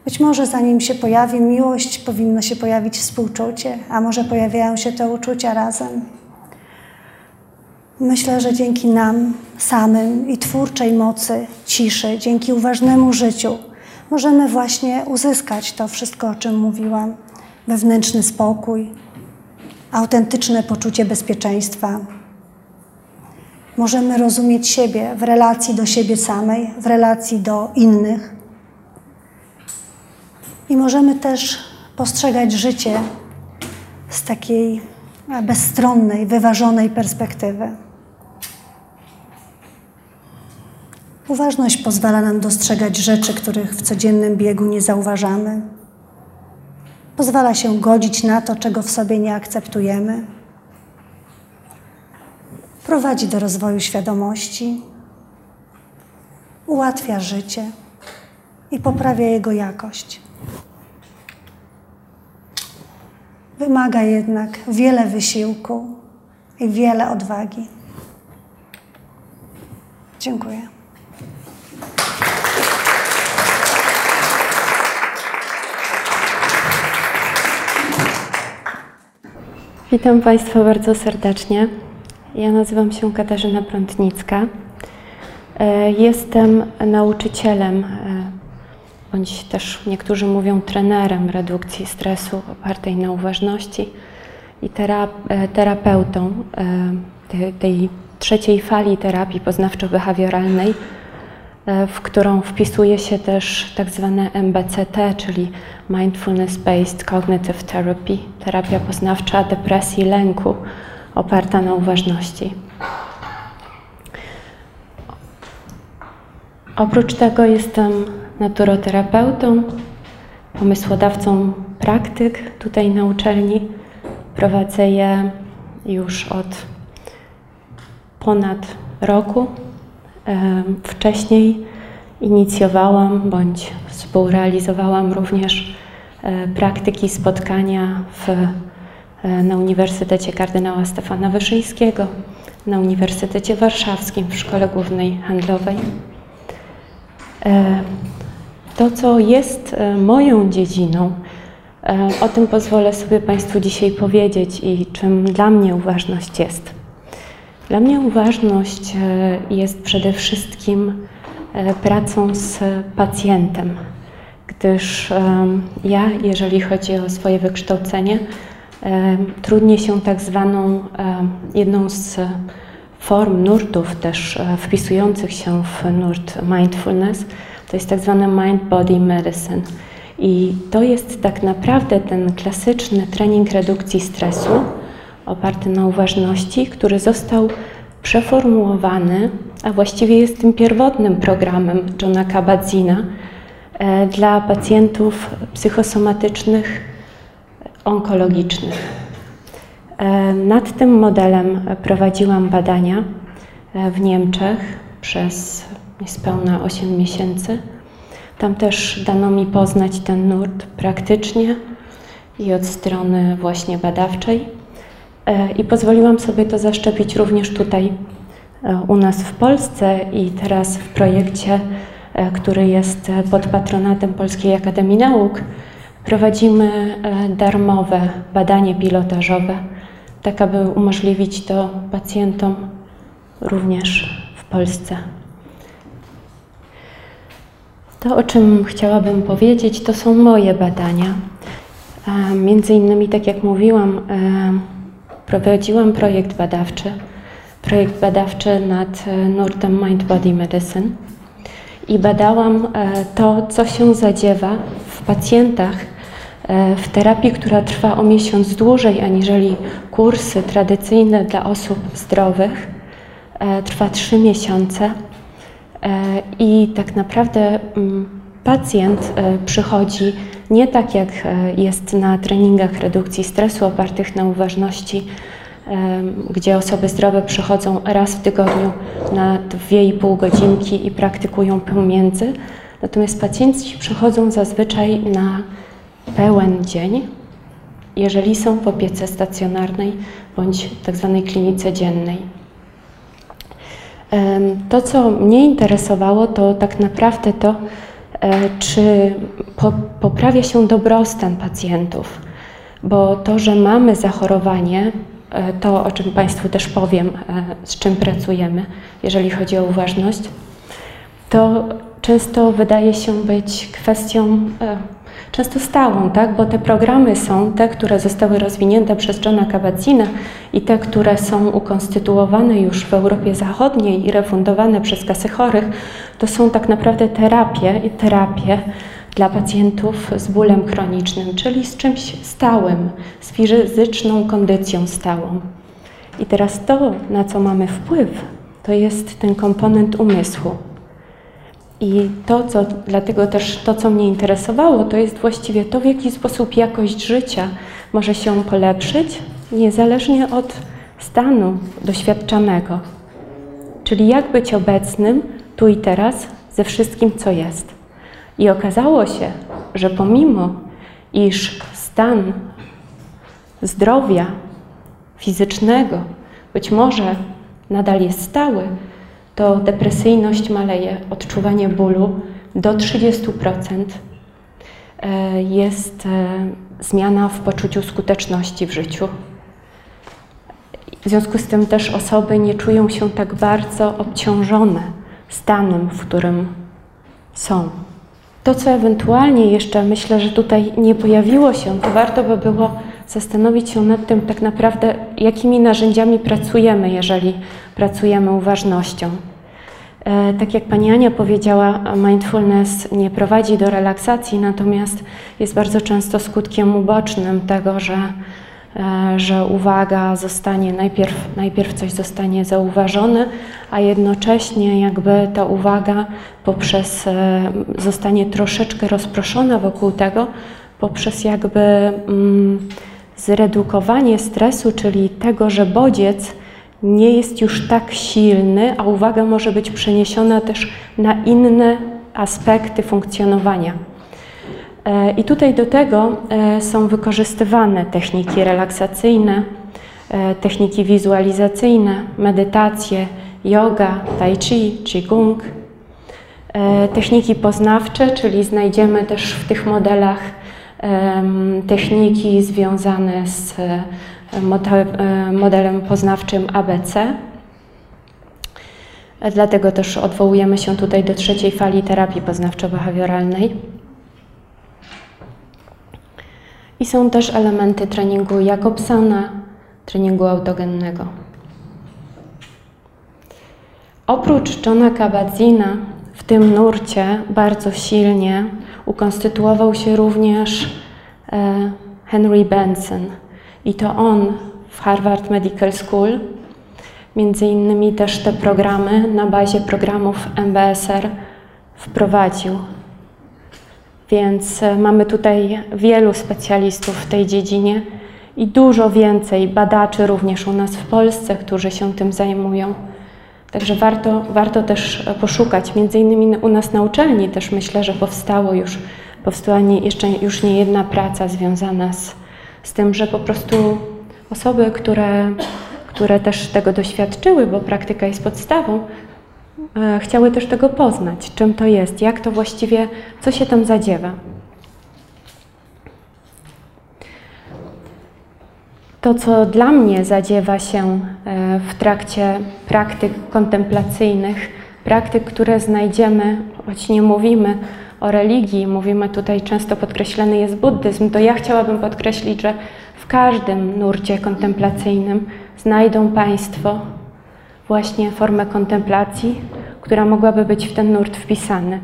Być może zanim się pojawi miłość, powinno się pojawić współczucie, a może pojawiają się te uczucia razem. Myślę, że dzięki nam samym i twórczej mocy ciszy, dzięki uważnemu życiu, możemy właśnie uzyskać to wszystko, o czym mówiłam: wewnętrzny spokój, autentyczne poczucie bezpieczeństwa. Możemy rozumieć siebie w relacji do siebie samej, w relacji do innych. I możemy też postrzegać życie z takiej bezstronnej, wyważonej perspektywy. Uważność pozwala nam dostrzegać rzeczy, których w codziennym biegu nie zauważamy. Pozwala się godzić na to, czego w sobie nie akceptujemy. Prowadzi do rozwoju świadomości, ułatwia życie i poprawia jego jakość. Wymaga jednak wiele wysiłku i wiele odwagi. Dziękuję. Witam Państwa bardzo serdecznie. Ja nazywam się Katarzyna Prątnicka. E, jestem nauczycielem, e, bądź też niektórzy mówią trenerem redukcji stresu opartej na uważności i e, terapeutą tej trzeciej fali terapii poznawczo-behawioralnej, w którą wpisuje się też tak zwane MBCT, czyli Mindfulness Based Cognitive Therapy, terapia poznawcza depresji, lęku, oparta na uważności. Oprócz tego jestem naturoterapeutą, pomysłodawcą praktyk tutaj na uczelni. Prowadzę je już od ponad roku. Wcześniej inicjowałam bądź współrealizowałam również e, praktyki, spotkania w, na Uniwersytecie Kardynała Stefana Wyszyńskiego, na Uniwersytecie Warszawskim w Szkole Głównej Handlowej. E, to, co jest moją dziedziną, o tym pozwolę sobie Państwu dzisiaj powiedzieć i czym dla mnie uważność jest. Dla mnie uważność jest przede wszystkim pracą z pacjentem, gdyż ja, jeżeli chodzi o swoje wykształcenie, trudnię się tak zwaną jedną z form nurtów też e, wpisujących się w nurt mindfulness, to jest tak zwane mind-body medicine. I to jest tak naprawdę ten klasyczny trening redukcji stresu oparty na uważności, który został przeformułowany, a właściwie jest tym pierwotnym programem Johna Kabat-Zina, E, dla pacjentów psychosomatycznych, onkologicznych. E, nad tym modelem prowadziłam badania e, w Niemczech przez niespełna 8 miesięcy. Tam też dano mi poznać ten nurt praktycznie i od strony właśnie badawczej. I pozwoliłam sobie to zaszczepić również tutaj u nas w Polsce i teraz w projekcie E, który jest pod patronatem Polskiej Akademii Nauk, prowadzimy e, darmowe badanie pilotażowe, tak aby umożliwić to pacjentom również w Polsce. To, o czym chciałabym powiedzieć, to są moje badania. Między innymi, tak jak mówiłam, e, prowadziłam projekt badawczy, projekt badawczy nad nurtem Mind Body Medicine i badałam e, to, co się zadziewa w pacjentach e, w terapii, która trwa o miesiąc dłużej aniżeli kursy tradycyjne dla osób zdrowych. E, trwa trzy miesiące i tak naprawdę mm, pacjent przychodzi nie tak jak jest na treningach redukcji stresu opartych na uważności gdzie osoby zdrowe przychodzą raz w tygodniu na 2,5 godzinki i praktykują pomiędzy. Natomiast pacjenci przychodzą zazwyczaj na pełen dzień, jeżeli są w opiece stacjonarnej bądź tak zwanej klinice dziennej. To, co mnie interesowało, to tak naprawdę to, e, czy poprawia się dobrostan pacjentów, bo to, że mamy zachorowanie, E, to, o czym Państwu też powiem, e, z czym pracujemy, jeżeli chodzi o uważność, to często wydaje się być kwestią często stałą, tak? bo te programy są te, które zostały rozwinięte przez Johna Kabat-Zina i te, które są ukonstytuowane już w Europie Zachodniej i refundowane przez kasy chorych, to są tak naprawdę terapie i terapie, dla pacjentów z bólem chronicznym, czyli z czymś stałym, z fizyczną kondycją stałą. I teraz to, na co mamy wpływ, to jest ten komponent umysłu. I to, co, dlatego też to, co mnie interesowało, to jest właściwie to, w jaki sposób jakość życia może się polepszyć, niezależnie od stanu doświadczanego. Czyli jak być obecnym tu i teraz ze wszystkim, co jest. I okazało się, że pomimo iż stan zdrowia fizycznego być może nadal jest stały, to depresyjność maleje, odczuwanie bólu do 30%. E, jest e, zmiana w poczuciu skuteczności w życiu. W związku z tym też osoby nie czują się tak bardzo obciążone stanem, w którym są. To, co ewentualnie jeszcze myślę, że tutaj nie pojawiło się, to warto by było zastanowić się nad tym tak naprawdę, jakimi narzędziami pracujemy, jeżeli pracujemy uważnością. E, tak jak pani Ania powiedziała, mindfulness nie prowadzi do relaksacji, natomiast jest bardzo często skutkiem ubocznym tego, że, e, że uwaga zostanie, najpierw, najpierw coś zostanie zauważone, a jednocześnie jakby ta uwaga poprzez e, zostanie troszeczkę rozproszona wokół tego, poprzez jakby mm, zredukowanie stresu, czyli tego, że bodziec nie jest już tak silny, a uwaga może być przeniesiona też na inne aspekty funkcjonowania. E, I tutaj do tego e, są wykorzystywane techniki relaksacyjne, e, techniki wizualizacyjne, medytacje, yoga, tai chi, qigong, techniki poznawcze, czyli znajdziemy też w tych modelach techniki związane z modelem poznawczym ABC. Dlatego też odwołujemy się tutaj do trzeciej fali terapii poznawczo-behawioralnej. I są też elementy treningu Jakobsona, treningu autogennego. Oprócz Johna Kabat-Zina w tym nurcie bardzo silnie ukonstytuował się również e, Henry Benson – i to on w Harvard Medical School, między innymi też te programy na bazie programów MBSR wprowadził. Więc e, mamy tutaj wielu specjalistów w tej dziedzinie i dużo więcej badaczy również u nas w Polsce, którzy się tym zajmują. Także warto, warto też poszukać. Między innymi u nas na uczelni też myślę, że powstało już, powstała nie, jeszcze już nie jedna praca związana z z tym, że po prostu osoby, które, które też tego doświadczyły, bo praktyka jest podstawą, e, chciały też tego poznać, czym to jest, jak to właściwie, co się tam zadziewa. To, co dla mnie zadziewa się e, w trakcie praktyk kontemplacyjnych, praktyk, które znajdziemy, choć nie mówimy o religii, mówimy tutaj często podkreślany jest buddyzm, to ja chciałabym podkreślić, że w każdym nurcie kontemplacyjnym znajdą Państwo właśnie formę kontemplacji, która mogłaby być w ten nurt wpisany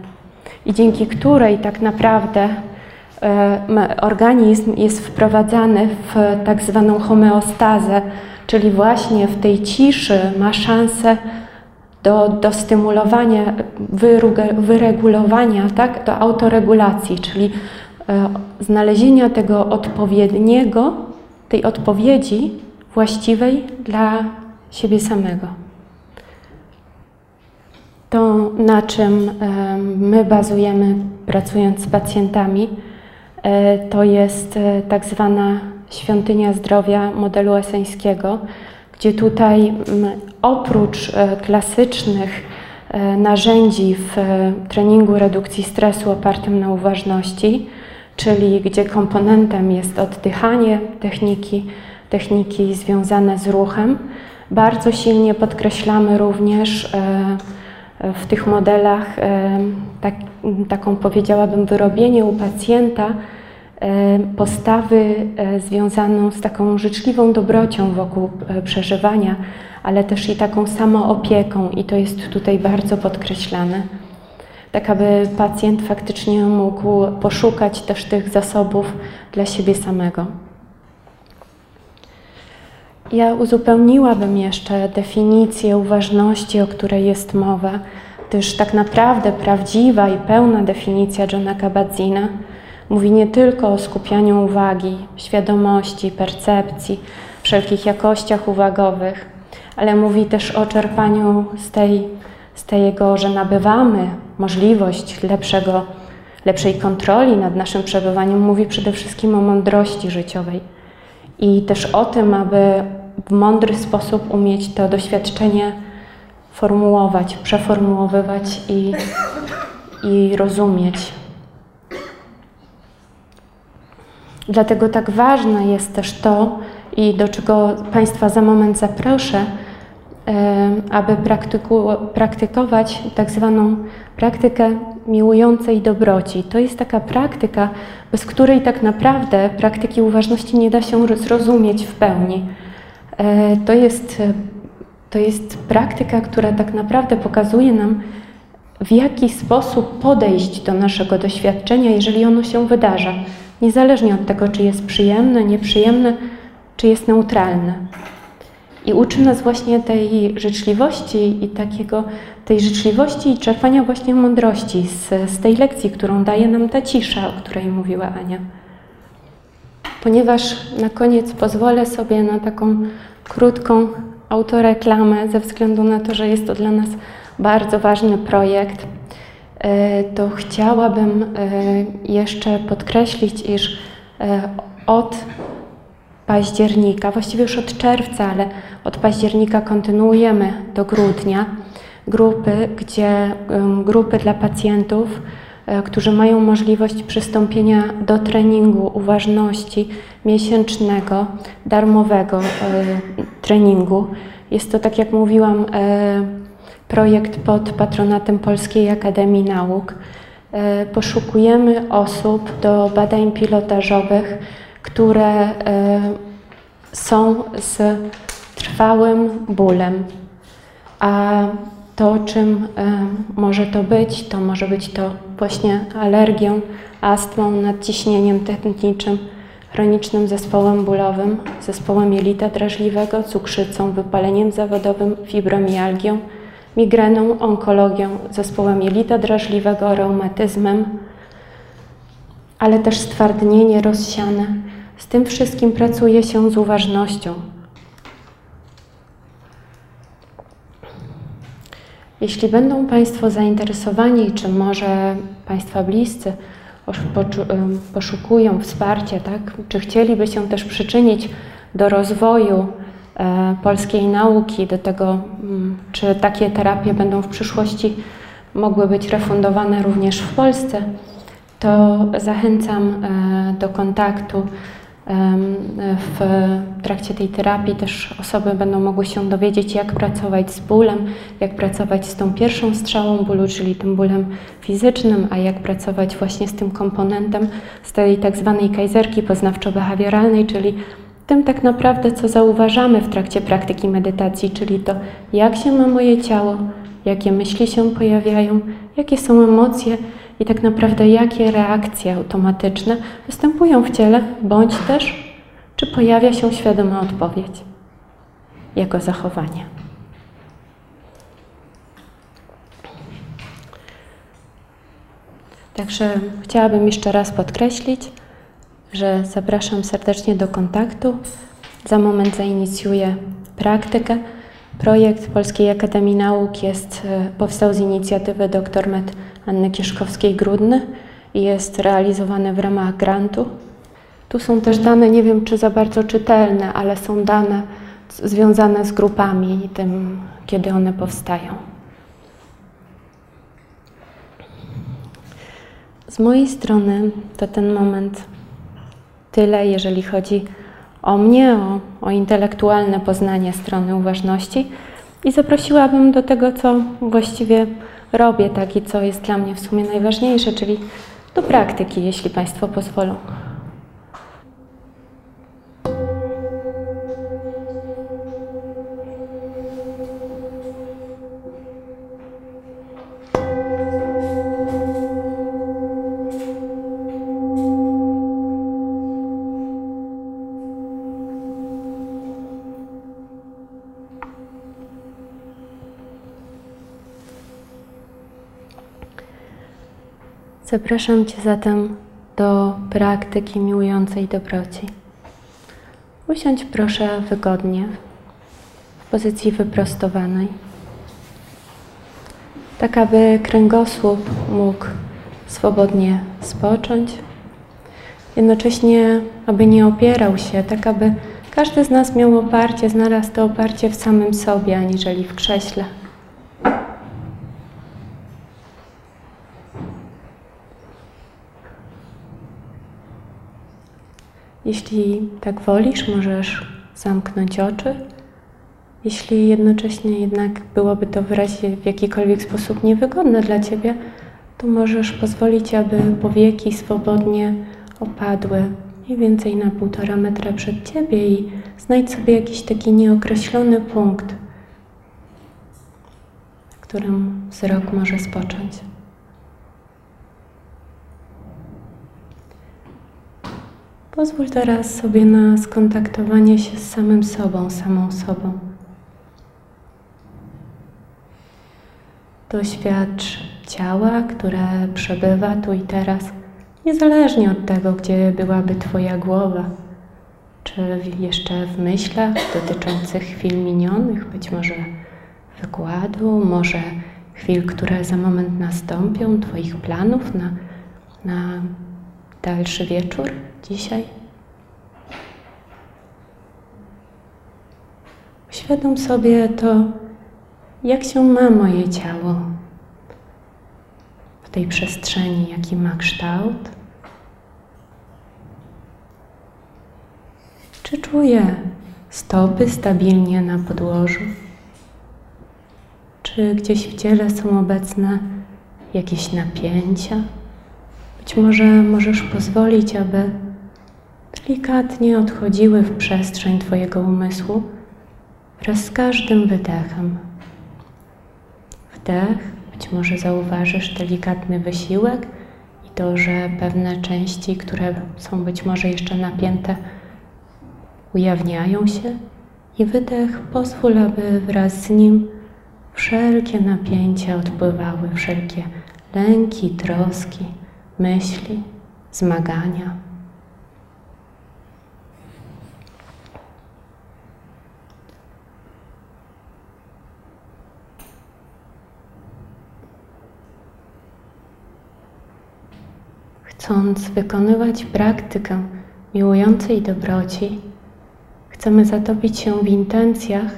i dzięki której tak naprawdę e, organizm jest wprowadzany w tak zwaną homeostazę, czyli właśnie w tej ciszy ma szansę do, do stymulowania, wyregulowania, tak, do autoregulacji, czyli e, znalezienia tego odpowiedniego, tej odpowiedzi właściwej dla siebie samego. To, na czym e, my bazujemy pracując z pacjentami, e, to jest tak zwana świątynia zdrowia modelu eseńskiego, gdzie tutaj mm, oprócz e, klasycznych e, narzędzi w e, treningu redukcji stresu opartym na uważności, czyli gdzie komponentem jest oddychanie, techniki, techniki związane z ruchem, bardzo silnie podkreślamy również w tych modelach tak, taką powiedziałabym wyrobienie u pacjenta postawy e, związaną z taką życzliwą dobrocią wokół e, przeżywania, ale też i taką samoopieką, i to jest tutaj bardzo podkreślane. Tak, aby pacjent faktycznie mógł poszukać też tych zasobów dla siebie samego. Ja uzupełniłabym jeszcze definicję uważności, o której jest mowa, gdyż tak naprawdę prawdziwa i pełna definicja Johna Kabat-Zina Mówi nie tylko o skupianiu uwagi, świadomości, percepcji, wszelkich jakościach uwagowych, ale mówi też o czerpaniu z, tej, z tego, że nabywamy możliwość lepszego, lepszej kontroli nad naszym przebywaniem. Mówi przede wszystkim o mądrości życiowej i też o tym, aby w mądry sposób umieć to doświadczenie formułować, przeformułowywać i, i rozumieć. Dlatego tak ważne jest też to, i do czego Państwa za moment zaproszę, aby praktykować tak zwaną praktykę miłującej dobroci. To jest taka praktyka, bez której tak naprawdę praktyki uważności nie da się zrozumieć w pełni. E, to jest to jest praktyka, która tak naprawdę pokazuje nam, w jaki sposób podejść do naszego doświadczenia, jeżeli ono się wydarza, niezależnie od tego, czy jest przyjemne, nieprzyjemne, czy jest neutralne. I uczy nas właśnie tej życzliwości i takiego, tej życzliwości i czerpania właśnie mądrości z, z tej lekcji, którą daje nam ta cisza, o której mówiła Ania. Ponieważ na koniec pozwolę sobie na taką krótką autoreklamę, ze względu na to, że jest to dla nas bardzo ważny projekt, to chciałabym e, jeszcze podkreślić, iż e, od października, właściwie już od czerwca, ale od października kontynuujemy do grudnia grupy, gdzie grupy dla pacjentów, którzy mają możliwość przystąpienia do treningu uważności miesięcznego, darmowego treningu. Jest to, tak jak mówiłam, projekt pod patronatem Polskiej Akademii Nauk. E, poszukujemy osób do badań pilotażowych, które e, są z trwałym bólem. A to, czym e, może to być, to może być to właśnie alergią, astmą, nadciśnieniem tętniczym, chronicznym zespołem bólowym, zespołem jelita drażliwego, cukrzycą, wypaleniem zawodowym, fibromialgią, migreną, onkologią, zespołem jelita drażliwego, reumatyzmem, ale też stwardnienie rozsiane. Z tym wszystkim pracuje się z uważnością. Jeśli będą Państwo zainteresowani, czy może Państwa bliscy poszukują wsparcia, tak? czy chcieliby się też przyczynić do rozwoju polskiej nauki, do tego, mm, czy takie terapie będą w przyszłości mogły być refundowane również w Polsce, to zachęcam e, do kontaktu. W trakcie tej terapii też osoby będą mogły się dowiedzieć, jak pracować z bólem, jak pracować z tą pierwszą strzałą bólu, czyli tym bólem fizycznym, a jak pracować właśnie z tym komponentem, z tej tak zwanej kajzerki poznawczo-behawioralnej, czyli tym tak naprawdę, co zauważamy w trakcie praktyki medytacji, czyli to, jak się ma moje ciało, jakie myśli się pojawiają, jakie są emocje i tak naprawdę jakie reakcje automatyczne występują w ciele, bądź też, czy pojawia się świadoma odpowiedź jako zachowanie. Także chciałabym jeszcze raz podkreślić, że zapraszam serdecznie do kontaktu. Za moment zainicjuję praktykę. Projekt Polskiej Akademii Nauk jest, e, powstał z inicjatywy dr med Anny Kieszkowskiej-Grudny i jest realizowany w ramach grantu. Tu są też dane, nie wiem czy za bardzo czytelne, ale są dane związane z grupami i tym, kiedy one powstają. Z mojej strony to ten moment tyle, jeżeli chodzi o mnie, o, o intelektualne poznanie strony uważności i zaprosiłabym do tego, co właściwie robię, tak i co jest dla mnie w sumie najważniejsze, czyli do praktyki, jeśli Państwo pozwolą. Zapraszam Cię zatem do praktyki miłującej dobroci. Usiądź proszę wygodnie, w pozycji wyprostowanej, tak aby kręgosłup mógł swobodnie spocząć, jednocześnie aby nie opierał się, tak aby każdy z nas miał oparcie, znalazł to oparcie w samym sobie, aniżeli w krześle. Jeśli tak wolisz, możesz zamknąć oczy. Jeśli jednocześnie jednak byłoby to w razie w jakikolwiek sposób niewygodne dla Ciebie, to możesz pozwolić, aby powieki swobodnie opadły mniej więcej na półtora metra przed Ciebie i znajdź sobie jakiś taki nieokreślony punkt którym wzrok może spocząć. Pozwól teraz sobie na skontaktowanie się z samym sobą, samą sobą. Doświadcz ciała, które przebywa tu i teraz, niezależnie od tego, gdzie byłaby Twoja głowa, czy jeszcze w myślach dotyczących chwil minionych, być może wykładu, może chwil, które za moment nastąpią, Twoich planów na, na dalszy wieczór dzisiaj. Uświadom sobie to, jak się ma moje ciało w tej przestrzeni, jaki ma kształt. Czy czuję stopy stabilnie na podłożu? Czy gdzieś w ciele są obecne jakieś napięcia? Być może możesz pozwolić, aby delikatnie odchodziły w przestrzeń Twojego umysłu wraz z każdym wydechem. Wdech, być może zauważysz delikatny wysiłek i to, że pewne części, które są być może jeszcze napięte, ujawniają się. I wydech pozwól, aby wraz z nim wszelkie napięcia odpływały, wszelkie lęki, troski, myśli, zmagania. Chcąc wykonywać praktykę miłującej dobroci, chcemy zatopić się w intencjach,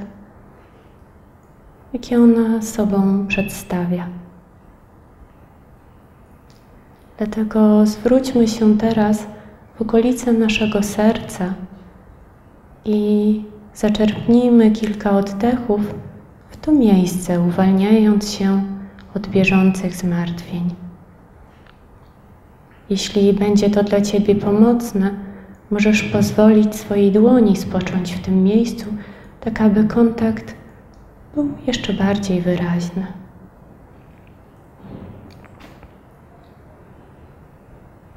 jakie ona sobą przedstawia. Dlatego zwróćmy się teraz w okolice naszego serca i zaczerpnijmy kilka oddechów w to miejsce, uwalniając się od bieżących zmartwień. Jeśli będzie to dla Ciebie pomocne, możesz pozwolić swojej dłoni spocząć w tym miejscu, tak aby kontakt był jeszcze bardziej wyraźny.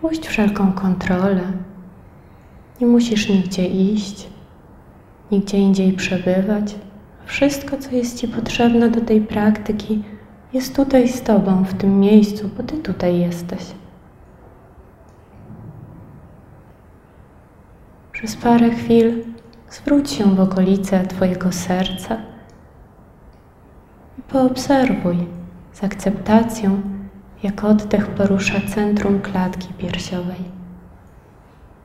Puść wszelką kontrolę. Nie musisz nigdzie iść, nigdzie indziej przebywać. Wszystko, co jest Ci potrzebne do tej praktyki, jest tutaj z Tobą, w tym miejscu, bo Ty tutaj jesteś. Przez parę chwil zwróć się w okolice Twojego serca i poobserwuj z akceptacją, jak oddech porusza centrum klatki piersiowej,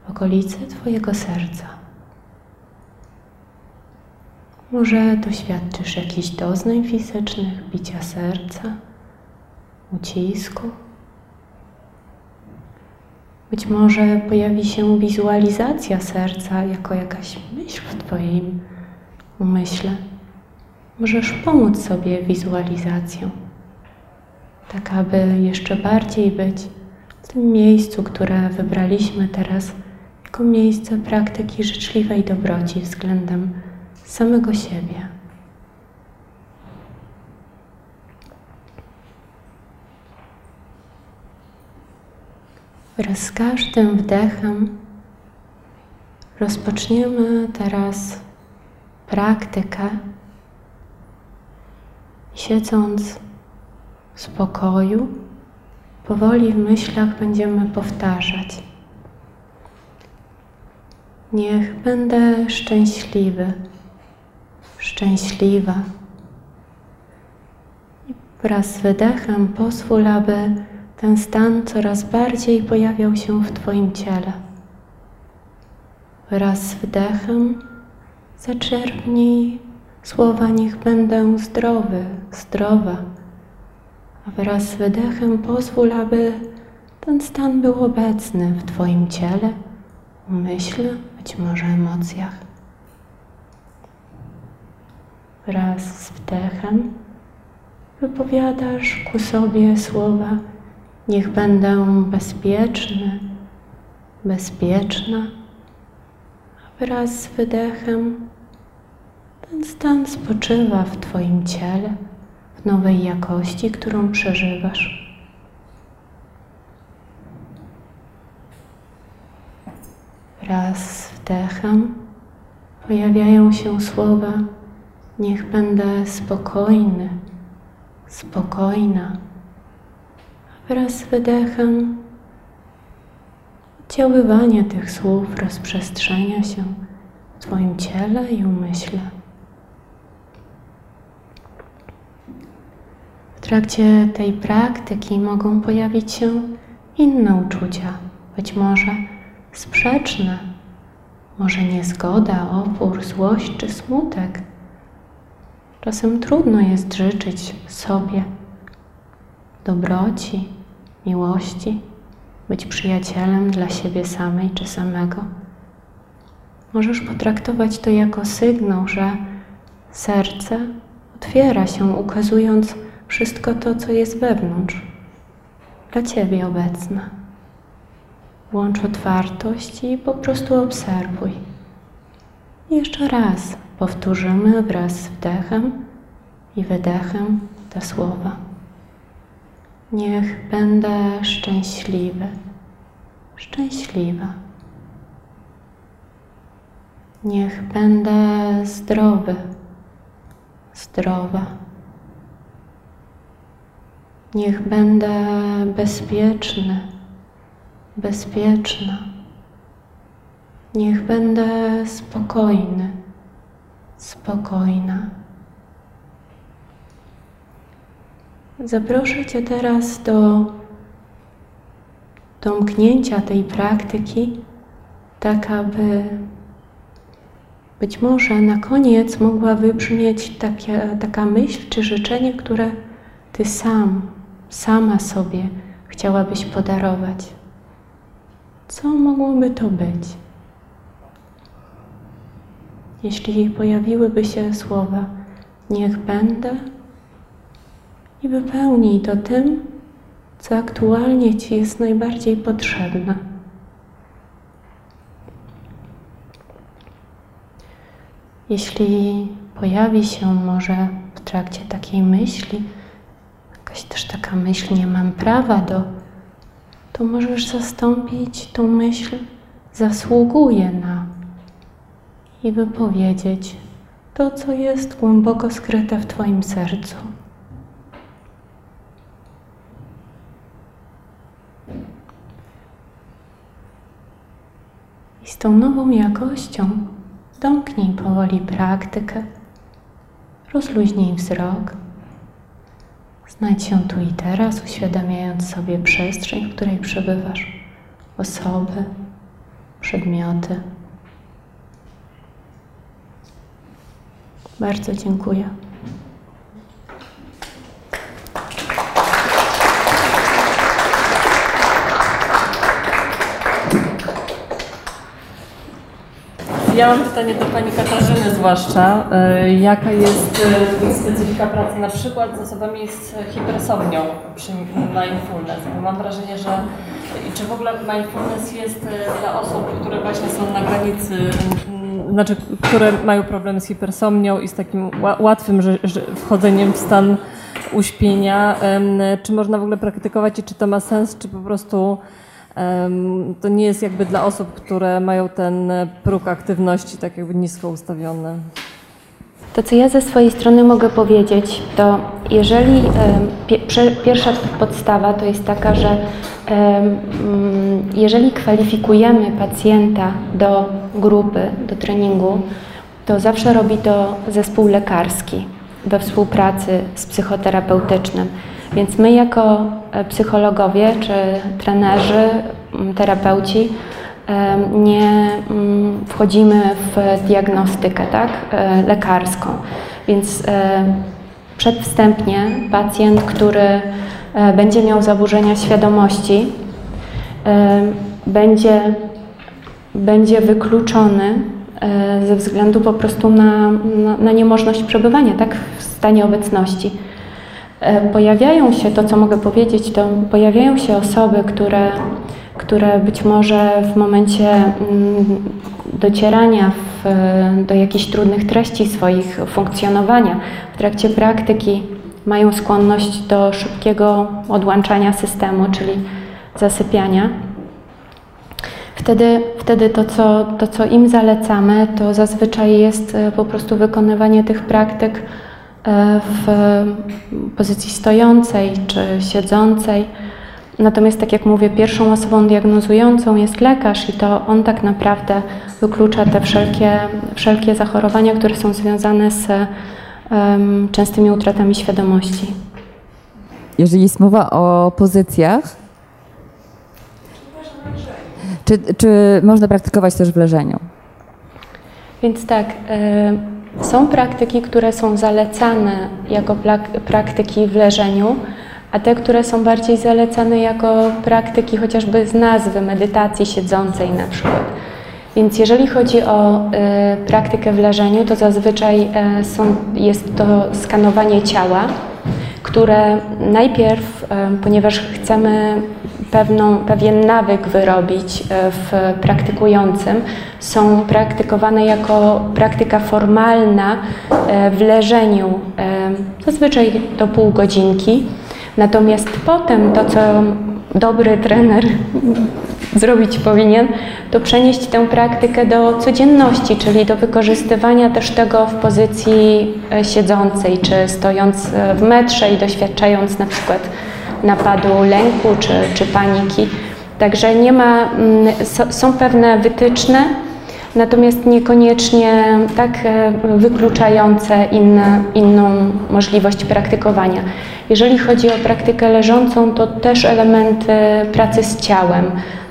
w okolicy Twojego serca. Może doświadczysz jakichś doznań fizycznych, bicia serca, ucisku. Być może pojawi się wizualizacja serca jako jakaś myśl w Twoim umyśle. Możesz pomóc sobie wizualizacją, tak aby jeszcze bardziej być w tym miejscu, które wybraliśmy teraz jako miejsce praktyki życzliwej dobroci względem samego siebie. Wraz z każdym wdechem rozpoczniemy teraz praktykę, siedząc w spokoju, powoli w myślach będziemy powtarzać. Niech będę szczęśliwy, szczęśliwa. I wraz z wydechem pozwól, aby ten stan coraz bardziej pojawiał się w Twoim ciele. Wraz z wdechem zaczerpnij słowa niech będę zdrowy, zdrowa. A wraz z wydechem pozwól, aby ten stan był obecny w Twoim ciele, umyśle, być może emocjach. Wraz z wdechem wypowiadasz ku sobie słowa Niech będę bezpieczny, bezpieczna, a wraz z wydechem ten stan spoczywa w Twoim ciele, w nowej jakości, którą przeżywasz. Wraz z wdechem pojawiają się słowa: Niech będę spokojny, spokojna. Wraz z wydechem tych słów rozprzestrzenia się w Twoim ciele i umyśle. W trakcie tej praktyki mogą pojawić się inne uczucia, być może sprzeczne, może niezgoda, opór, złość czy smutek. Czasem trudno jest życzyć sobie dobroci, miłości, być przyjacielem dla siebie samej czy samego. Możesz potraktować to jako sygnał, że serce otwiera się, ukazując wszystko to, co jest wewnątrz, dla Ciebie obecne. Włącz otwartość i po prostu obserwuj. I jeszcze raz powtórzymy wraz z wdechem i wydechem te słowa. Niech będę szczęśliwy, szczęśliwa. Niech będę zdrowy, zdrowa. Niech będę bezpieczny, bezpieczna. Niech będę spokojny, spokojna. Zaproszę Cię teraz do domknięcia tej praktyki, tak aby być może na koniec mogła wybrzmieć takie, taka myśl czy życzenie, które Ty sam, sama sobie chciałabyś podarować. Co mogłoby to być? Jeśli pojawiłyby się słowa, niech będę, i wypełnij to tym, co aktualnie Ci jest najbardziej potrzebne. Jeśli pojawi się może w trakcie takiej myśli, jakaś też taka myśl, nie mam prawa do, to możesz zastąpić tą myśl, zasługuje na i wypowiedzieć to, co jest głęboko skryte w Twoim sercu. I z tą nową jakością domknij powoli praktykę, rozluźnij wzrok. Znajdź się tu i teraz, uświadamiając sobie przestrzeń, w której przebywasz, osoby, przedmioty. Bardzo dziękuję. Ja mam pytanie do Pani Katarzyny zwłaszcza. E, Jaka jest e, specyfika pracy na przykład z osobami z hipersomnią przy mindfulness? Bo mam wrażenie, że czy w ogóle mindfulness jest e, dla osób, które właśnie są na granicy, znaczy, które mają problem z hipersomnią i z takim ła- łatwym że, że wchodzeniem w stan uśpienia. Czy można w ogóle praktykować i czy to ma sens, czy po prostu to nie jest jakby dla osób, które mają ten próg aktywności tak jakby nisko ustawiony. To, co ja ze swojej strony mogę powiedzieć, to jeżeli pierwsza podstawa to jest taka, że mm, jeżeli kwalifikujemy pacjenta do grupy, do treningu, to zawsze robi to zespół lekarski we współpracy z psychoterapeutycznym. Więc my jako e, psychologowie czy trenerzy, terapeuci em, nie wchodzimy w diagnostykę tak, e, lekarską. Więc e, przedwstępnie pacjent, który e, będzie miał zaburzenia świadomości, e, będzie, będzie wykluczony e, ze względu po prostu na, na, na niemożność przebywania tak, w stanie obecności. E, Pojawiają się, to co mogę powiedzieć, to pojawiają się osoby, które, które być może w momencie mm, docierania w, do jakichś trudnych treści swoich funkcjonowania, w trakcie praktyki mają skłonność do szybkiego odłączania systemu, czyli zasypiania. Wtedy, wtedy to, co, to, co im zalecamy, to zazwyczaj jest e, po prostu wykonywanie tych praktyk w pozycji stojącej czy siedzącej. Natomiast, tak jak mówię, pierwszą osobą diagnozującą jest lekarz i to on tak naprawdę wyklucza te wszelkie, wszelkie zachorowania, które są związane z um, częstymi utratami świadomości. Jeżeli jest mowa o pozycjach, czy, czy można praktykować też w leżeniu? Więc tak, y, są praktyki, które są zalecane jako praktyki w leżeniu, a te, które są bardziej zalecane jako praktyki chociażby z nazwy medytacji siedzącej na przykład. Więc jeżeli chodzi o y, praktykę w leżeniu, to zazwyczaj y, są, jest to skanowanie ciała, które najpierw, y, ponieważ chcemy pewną, pewien nawyk wyrobić w praktykującym, są praktykowane jako praktyka formalna w leżeniu, zazwyczaj do pół godzinki. Natomiast potem to, co dobry trener zrobić powinien, to przenieść tę praktykę do codzienności, czyli do wykorzystywania też tego w pozycji e, siedzącej, czy stojąc e, w metrze i doświadczając na przykład napadu lęku czy, czy paniki. Także nie ma, mm, są pewne wytyczne, natomiast niekoniecznie tak e, wykluczające inne, inną możliwość praktykowania. Jeżeli chodzi o praktykę leżącą, to też elementy pracy z ciałem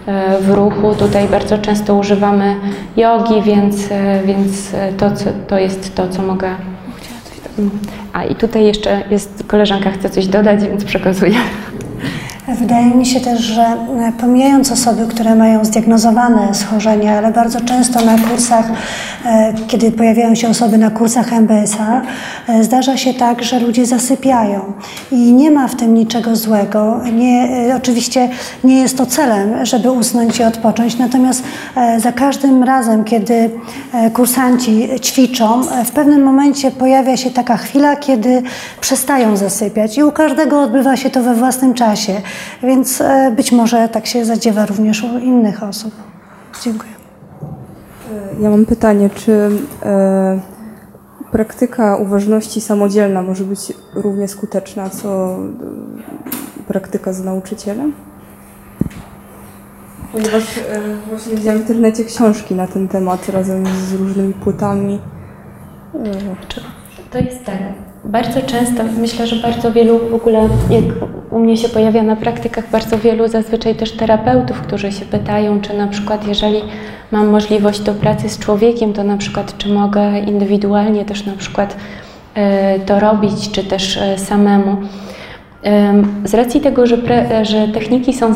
e, w ruchu. Tutaj bardzo często używamy jogi, więc, e, więc to, to jest to, co mogę. A i tutaj jeszcze jest koleżanka, chce coś dodać, więc przekazuję. Wydaje mi się też, że e, pomijając osoby, które mają zdiagnozowane schorzenia, ale bardzo często na kursach, e, kiedy pojawiają się osoby na kursach MBSA, e, zdarza się tak, że ludzie zasypiają i nie ma w tym niczego złego. Nie, oczywiście nie jest to celem, żeby usnąć i odpocząć, natomiast za każdym razem, kiedy kursanci ćwiczą, w pewnym momencie pojawia się taka chwila, kiedy przestają zasypiać i u każdego odbywa się to we własnym czasie. Więc e, być może tak się zadziewa również u innych osób. Dziękuję. E, ja mam pytanie, czy e, praktyka uważności samodzielna może być równie skuteczna, co praktyka z nauczycielem? Ponieważ właśnie widziałam w internecie książki na ten temat razem z różnymi płytami. To jest tak. Bardzo często, myślę, że bardzo wielu w ogóle, jak u mnie się pojawia na praktykach, bardzo wielu zazwyczaj też terapeutów, którzy się pytają, czy na przykład jeżeli mam możliwość do pracy z człowiekiem, to na przykład czy mogę indywidualnie też na przykład e, to robić, czy też e, samemu. Z racji tego, że, pre, że techniki są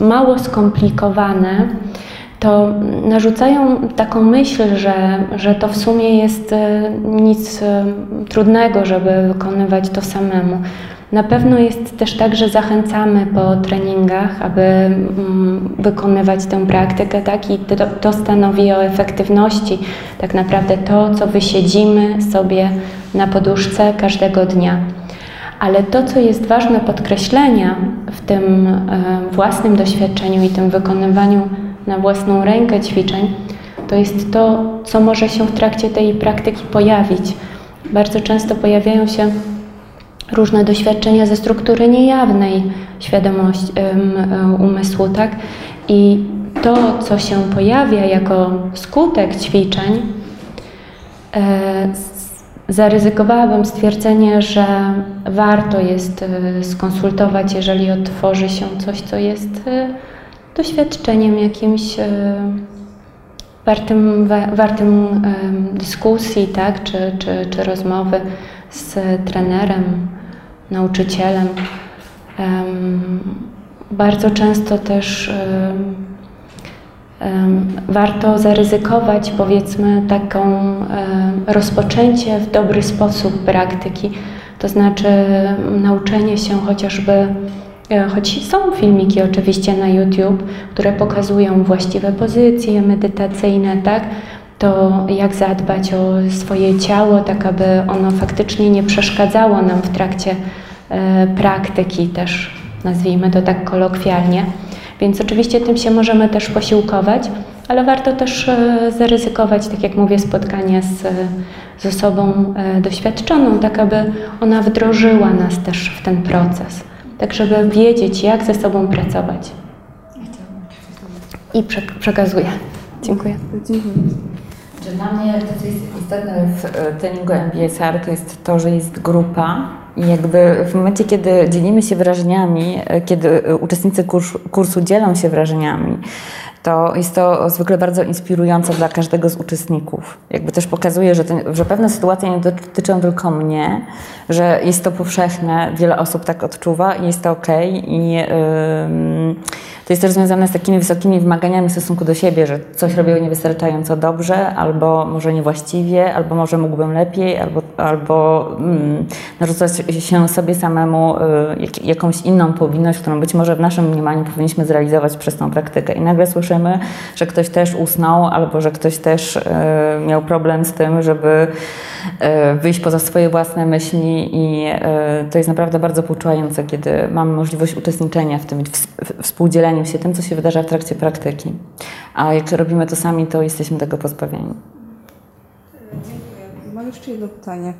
mało skomplikowane, to narzucają taką myśl, że, że to w sumie jest e, nic e, trudnego, żeby wykonywać to samemu. Na pewno jest też tak, że zachęcamy po treningach, aby mm, wykonywać tę praktykę, tak? I to, to stanowi o efektywności, tak naprawdę to, co wysiedzimy sobie na poduszce każdego dnia. Ale to, co jest ważne podkreślenia w tym e, własnym doświadczeniu i tym wykonywaniu na własną rękę ćwiczeń, to jest to, co może się w trakcie tej praktyki pojawić. Bardzo często pojawiają się różne doświadczenia ze struktury niejawnej świadomości umysłu, tak? I to, co się pojawia jako skutek ćwiczeń, e, zaryzykowałabym stwierdzenie, że warto jest e, skonsultować, jeżeli otworzy się coś, co jest e, doświadczeniem jakimś e, wartym, wartym dyskusji, tak, czy, czy, czy rozmowy z trenerem, nauczycielem. Bardzo często też warto zaryzykować, powiedzmy, taką rozpoczęcie w dobry sposób praktyki, to znaczy nauczenie się chociażby choć są filmiki oczywiście na YouTube, które pokazują właściwe pozycje medytacyjne, tak? to jak zadbać o swoje ciało, tak aby ono faktycznie nie przeszkadzało nam w trakcie e, praktyki, też nazwijmy to tak kolokwialnie. Więc oczywiście tym się możemy też posiłkować, ale warto też e, zaryzykować, tak jak mówię, spotkanie z, z osobą e, doświadczoną, tak aby ona wdrożyła nas też w ten proces, tak żeby wiedzieć, jak ze sobą pracować. I przekazuję. Dziękuję. Dziękuję. Dla mnie to, co jest istotne w e, treningu MBSR, to jest to, że jest grupa i jakby w momencie, kiedy dzielimy się wrażeniami, kiedy uczestnicy kursu, kursu dzielą się wrażeniami, to jest to zwykle bardzo inspirujące dla każdego z uczestników. Jakby też pokazuje, że, ten, że pewne sytuacje nie dotyczą tylko mnie, że jest to powszechne, wiele osób tak odczuwa i jest to ok. I yy, to jest też związane z takimi wysokimi wymaganiami w stosunku do siebie, że coś robię niewystarczająco dobrze, albo może niewłaściwie, albo może mógłbym lepiej, albo, albo mm, narzucać się sobie samemu y, jakąś inną powinność, którą być może w naszym mniemaniu powinniśmy zrealizować przez tą praktykę. I nagle słyszymy, że ktoś też usnął, albo że ktoś też y, miał problem z tym, żeby y, wyjść poza swoje własne myśli i to jest naprawdę bardzo pouczające, kiedy mamy możliwość uczestniczenia w tym, współdzieleniu się tym, co się wydarza w trakcie praktyki. A jak robimy to sami, to jesteśmy tego pozbawieni. Mam jeszcze jedno pytanie,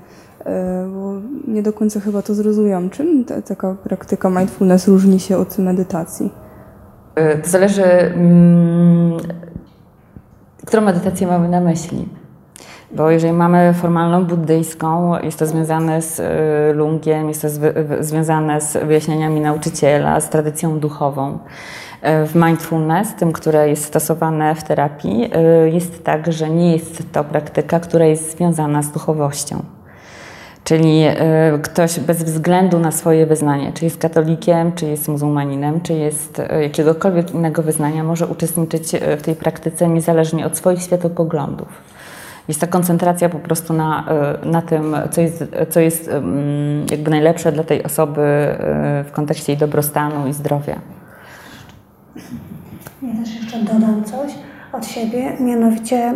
e, bo nie do końca chyba to zrozumiałam. Czym ta, taka praktyka mindfulness różni się od medytacji? E, to zależy, mm, którą medytację mamy na myśli. Bo jeżeli mamy formalną buddyjską, jest to związane z y, lungiem, jest to związane z wyjaśnieniami nauczyciela, z tradycją duchową. Y, w mindfulness, tym, które jest stosowane w terapii, y, jest tak, że nie jest to praktyka, która jest związana z duchowością. Czyli ktoś bez względu na swoje wyznanie, czy jest katolikiem, czy jest muzułmaninem, czy jest jakiegokolwiek innego wyznania, może uczestniczyć w tej praktyce niezależnie od swoich światopoglądów. Jest ta koncentracja po prostu na, e, na tym, co jest, co jest jakby najlepsze dla tej osoby e, w kontekście jej dobrostanu i zdrowia. Ja też jeszcze dodam coś od siebie, mianowicie e,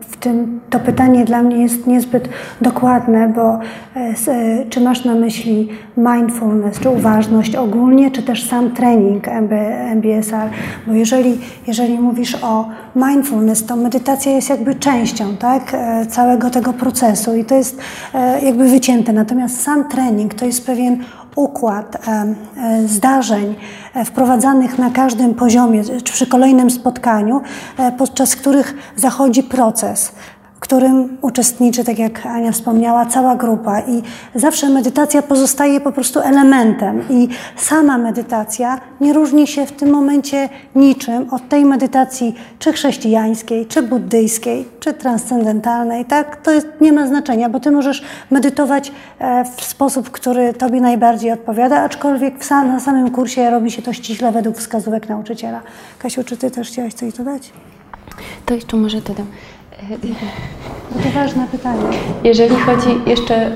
w tym to pytanie dla mnie jest niezbyt dokładne, bo e, czy masz na myśli mindfulness, czy uważność ogólnie, czy też sam trening MB, MBSR? Bo jeżeli, jeżeli mówisz o mindfulness, to medytacja jest jakby częścią tak, e, całego tego procesu i to jest jakby wycięte. Natomiast sam trening to jest pewien układ e, e, zdarzeń e, wprowadzanych na każdym poziomie, czy przy kolejnym spotkaniu, podczas których zachodzi proces którym uczestniczy, tak jak Ania wspomniała, cała grupa. I zawsze medytacja pozostaje po prostu elementem. I sama medytacja nie różni się w tym momencie niczym od tej medytacji czy chrześcijańskiej, czy buddyjskiej, czy transcendentalnej. Tak? To jest, nie ma znaczenia, bo ty możesz medytować e, w sposób, który tobie najbardziej odpowiada, aczkolwiek sam, na samym kursie robi się to ściśle według wskazówek nauczyciela. Kasiu, czy ty też chciałaś coś dodać? To jeszcze może dodam. No to ważne pytanie. Jeżeli chodzi jeszcze y,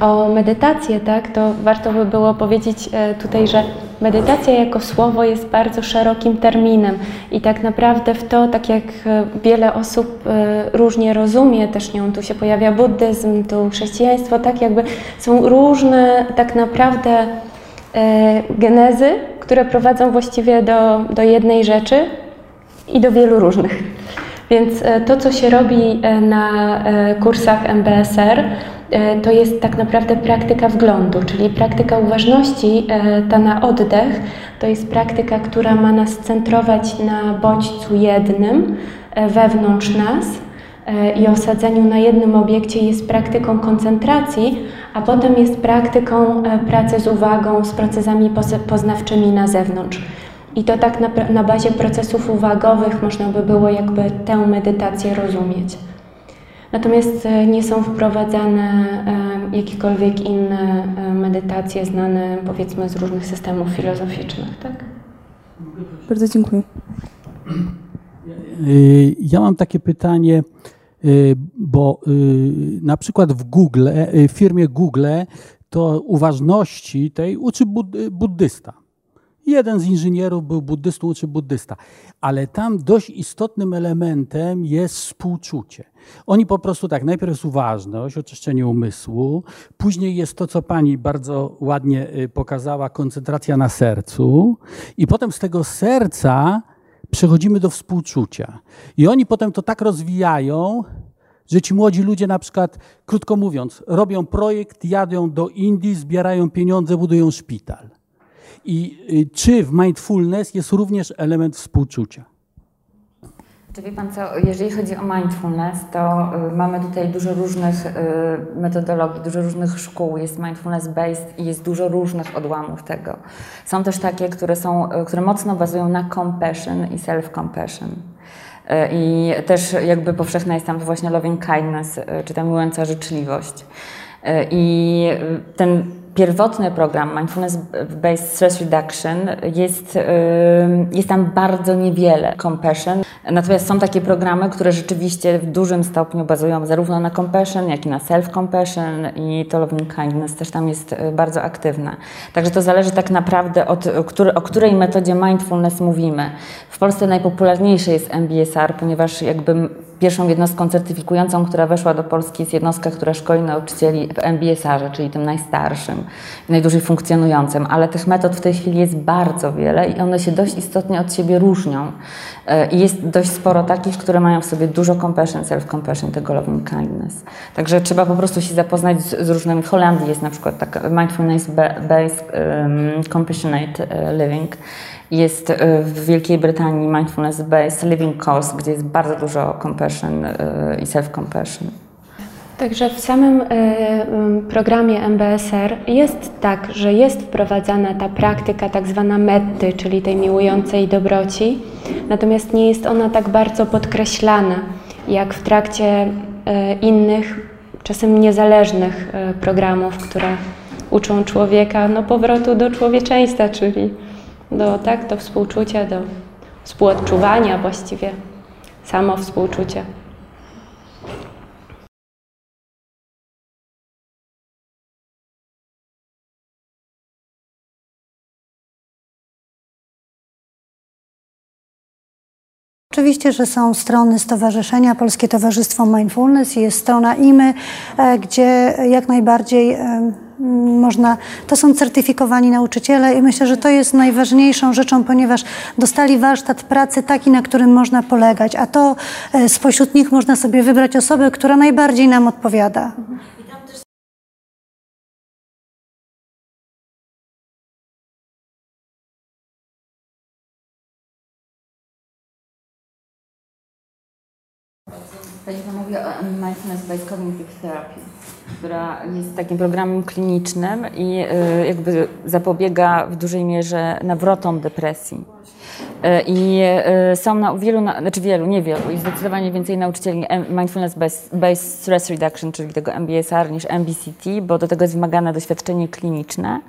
o medytację, tak, to warto by było powiedzieć y, tutaj, że medytacja jako słowo jest bardzo szerokim terminem i tak naprawdę w to, tak jak y, wiele osób różnie rozumie, też nią tu się pojawia buddyzm, tu chrześcijaństwo, tak jakby są różne tak naprawdę genezy, które prowadzą właściwie do, do jednej rzeczy i do wielu różnych. Więc e, to, co się robi e, na e, kursach MBSR, to jest tak naprawdę praktyka wglądu, czyli praktyka uważności, ta na oddech, to jest praktyka, która ma nas centrować na bodźcu jednym wewnątrz nas i osadzeniu na jednym obiekcie jest praktyką koncentracji, a potem jest praktyką pracy z uwagą, z procesami poznawczymi na zewnątrz. I to tak na, na bazie procesów uwagowych można by było jakby tę medytację rozumieć. Natomiast e, nie są wprowadzane e, jakiekolwiek inne e, medytacje znane powiedzmy z różnych systemów filozoficznych, tak? Bardzo dziękuję. Ja mam takie pytanie, bo na przykład w Google, w firmie Google to uważności tej uczy buddysta Jeden z inżynierów był buddystą czy buddysta, ale tam dość istotnym elementem jest współczucie. Oni po prostu tak, najpierw jest uważność, oczyszczenie umysłu, później jest to, co pani bardzo ładnie y, pokazała, koncentracja na sercu, i potem z tego serca przechodzimy do współczucia. I oni potem to tak rozwijają, że ci młodzi ludzie na przykład, krótko mówiąc, robią projekt, jadą do Indii, zbierają pieniądze, budują szpital. I y, czy w mindfulness jest również element współczucia? Czy wie Pan co, jeżeli chodzi o mindfulness, to y, mamy tutaj dużo różnych y, metodologii, dużo różnych szkół, jest mindfulness based i jest dużo różnych odłamów tego. Są też takie, które, są, które mocno bazują na compassion i self-compassion. I też jakby powszechna jest tam właśnie loving kindness, czy ta miłująca życzliwość. I ten pierwotny program Mindfulness Based Stress Reduction jest, y, jest tam bardzo niewiele compassion. Natomiast są takie programy, które rzeczywiście w dużym stopniu bazują zarówno na compassion, jak i na self-compassion i to loving kindness też tam jest y, bardzo aktywne. Także to zależy tak naprawdę od o który, o której metodzie mindfulness mówimy. W Polsce najpopularniejszy jest MBSR, ponieważ jakby pierwszą jednostką certyfikującą, która weszła do Polski jest jednostka, która szkoli nauczycieli w MBSR-ze, czyli tym najstarszym, najdłużej funkcjonującym, ale tych metod w tej chwili jest bardzo wiele i one się dość istotnie od siebie różnią. I jest dość sporo takich, które mają w sobie dużo compassion, self-compassion, tego loving kindness. Także trzeba po prostu się zapoznać z, z różnymi. W Holandii jest na przykład taka mindfulness-based um, compassionate living. Jest w Wielkiej Brytanii Mindfulness Based Living Course, gdzie jest bardzo dużo compassion i self-compassion. Także w samym programie MBSR jest tak, że jest wprowadzana ta praktyka tak zwana metty, czyli tej miłującej dobroci, natomiast nie jest ona tak bardzo podkreślana, jak w trakcie innych, czasem niezależnych programów, które uczą człowieka no, powrotu do człowieczeństwa, czyli do, tak, do współczucia, do współodczuwania właściwie, samo współczucie. Oczywiście, że są strony stowarzyszenia, Polskie Towarzystwo Mindfulness, jest strona IMY, gdzie jak najbardziej można, to są certyfikowani nauczyciele i myślę, że to jest najważniejszą rzeczą, ponieważ dostali warsztat pracy taki, na którym można polegać, a to spośród nich można sobie wybrać osobę, która najbardziej nam odpowiada. Pani Pan mówi o Mindfulness Based Cognitive Therapy, która jest takim programem klinicznym i jakby zapobiega w dużej mierze nawrotom depresji. I są na wielu, znaczy wielu, nie wielu, i zdecydowanie więcej nauczycieli Mindfulness Based Stress Reduction, czyli tego MBSR niż MBCT, bo do tego jest wymagane doświadczenie kliniczne,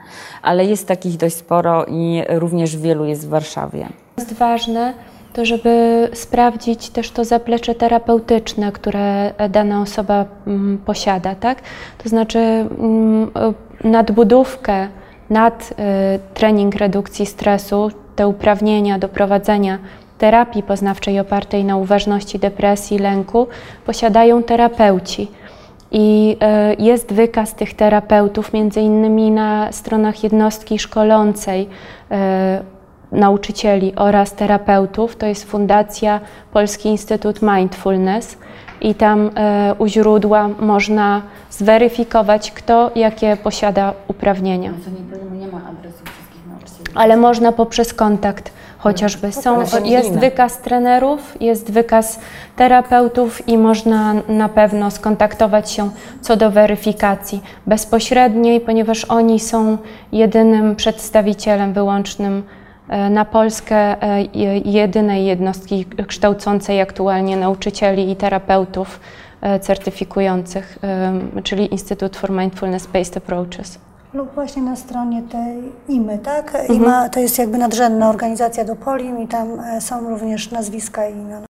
ale jest takich dość sporo i również wielu jest w Warszawie. Jest ważne, to żeby sprawdzić też to zaplecze terapeutyczne, które dana osoba posiada, tak? To znaczy nadbudówkę nad trening redukcji stresu, te uprawnienia do prowadzenia terapii poznawczej opartej na uważności, depresji, lęku posiadają terapeuci. I jest wykaz tych terapeutów, między innymi na stronach jednostki szkolącej nauczycieli oraz terapeutów. To jest Fundacja Polski Instytut Mindfulness i tam e, u źródła można zweryfikować, kto jakie posiada uprawnienia. Nie ma adresu wszystkich nauczycieli. Ale można poprzez kontakt chociażby. Są, jest wykaz trenerów, jest wykaz terapeutów i można na pewno skontaktować się co do weryfikacji bezpośredniej, ponieważ oni są jedynym przedstawicielem wyłącznym na Polskę jedynej jednostki kształcącej aktualnie nauczycieli i terapeutów certyfikujących, czyli Instytut for Mindfulness Based Approaches. Lub właśnie na stronie tej IMY, tak? Mhm. IMA to jest jakby nadrzędna organizacja do Polim i tam są również nazwiska i imiona.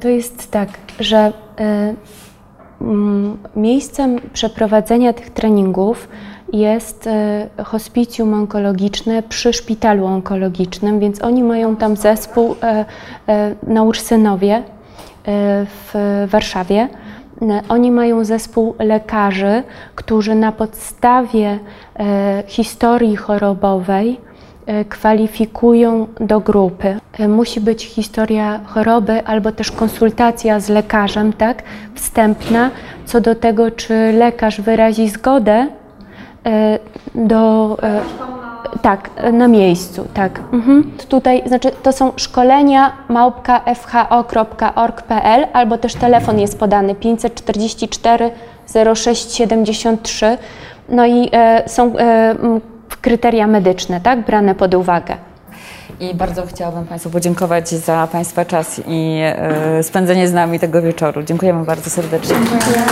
To jest tak, że e, mm, miejscem przeprowadzenia tych treningów jest e, hospicjum onkologiczne przy szpitalu onkologicznym, więc oni mają tam zespół e, e, nauczyciele w Warszawie. E, Oni mają zespół lekarzy, którzy na podstawie e, historii chorobowej e, kwalifikują do grupy. E, Musi być historia choroby albo też konsultacja z lekarzem, tak, wstępna, co do tego, czy lekarz wyrazi zgodę e, do. e, Tak, e, na miejscu, tak. Mhm. Tutaj, znaczy, to są szkolenia małpka fho.org.pl albo też telefon jest podany 544 0673. No i e, są e, kryteria medyczne, tak, brane pod uwagę. I bardzo chciałabym Państwu podziękować za Państwa czas i e, spędzenie z nami tego wieczoru. Dziękujemy bardzo serdecznie. Dziękuję.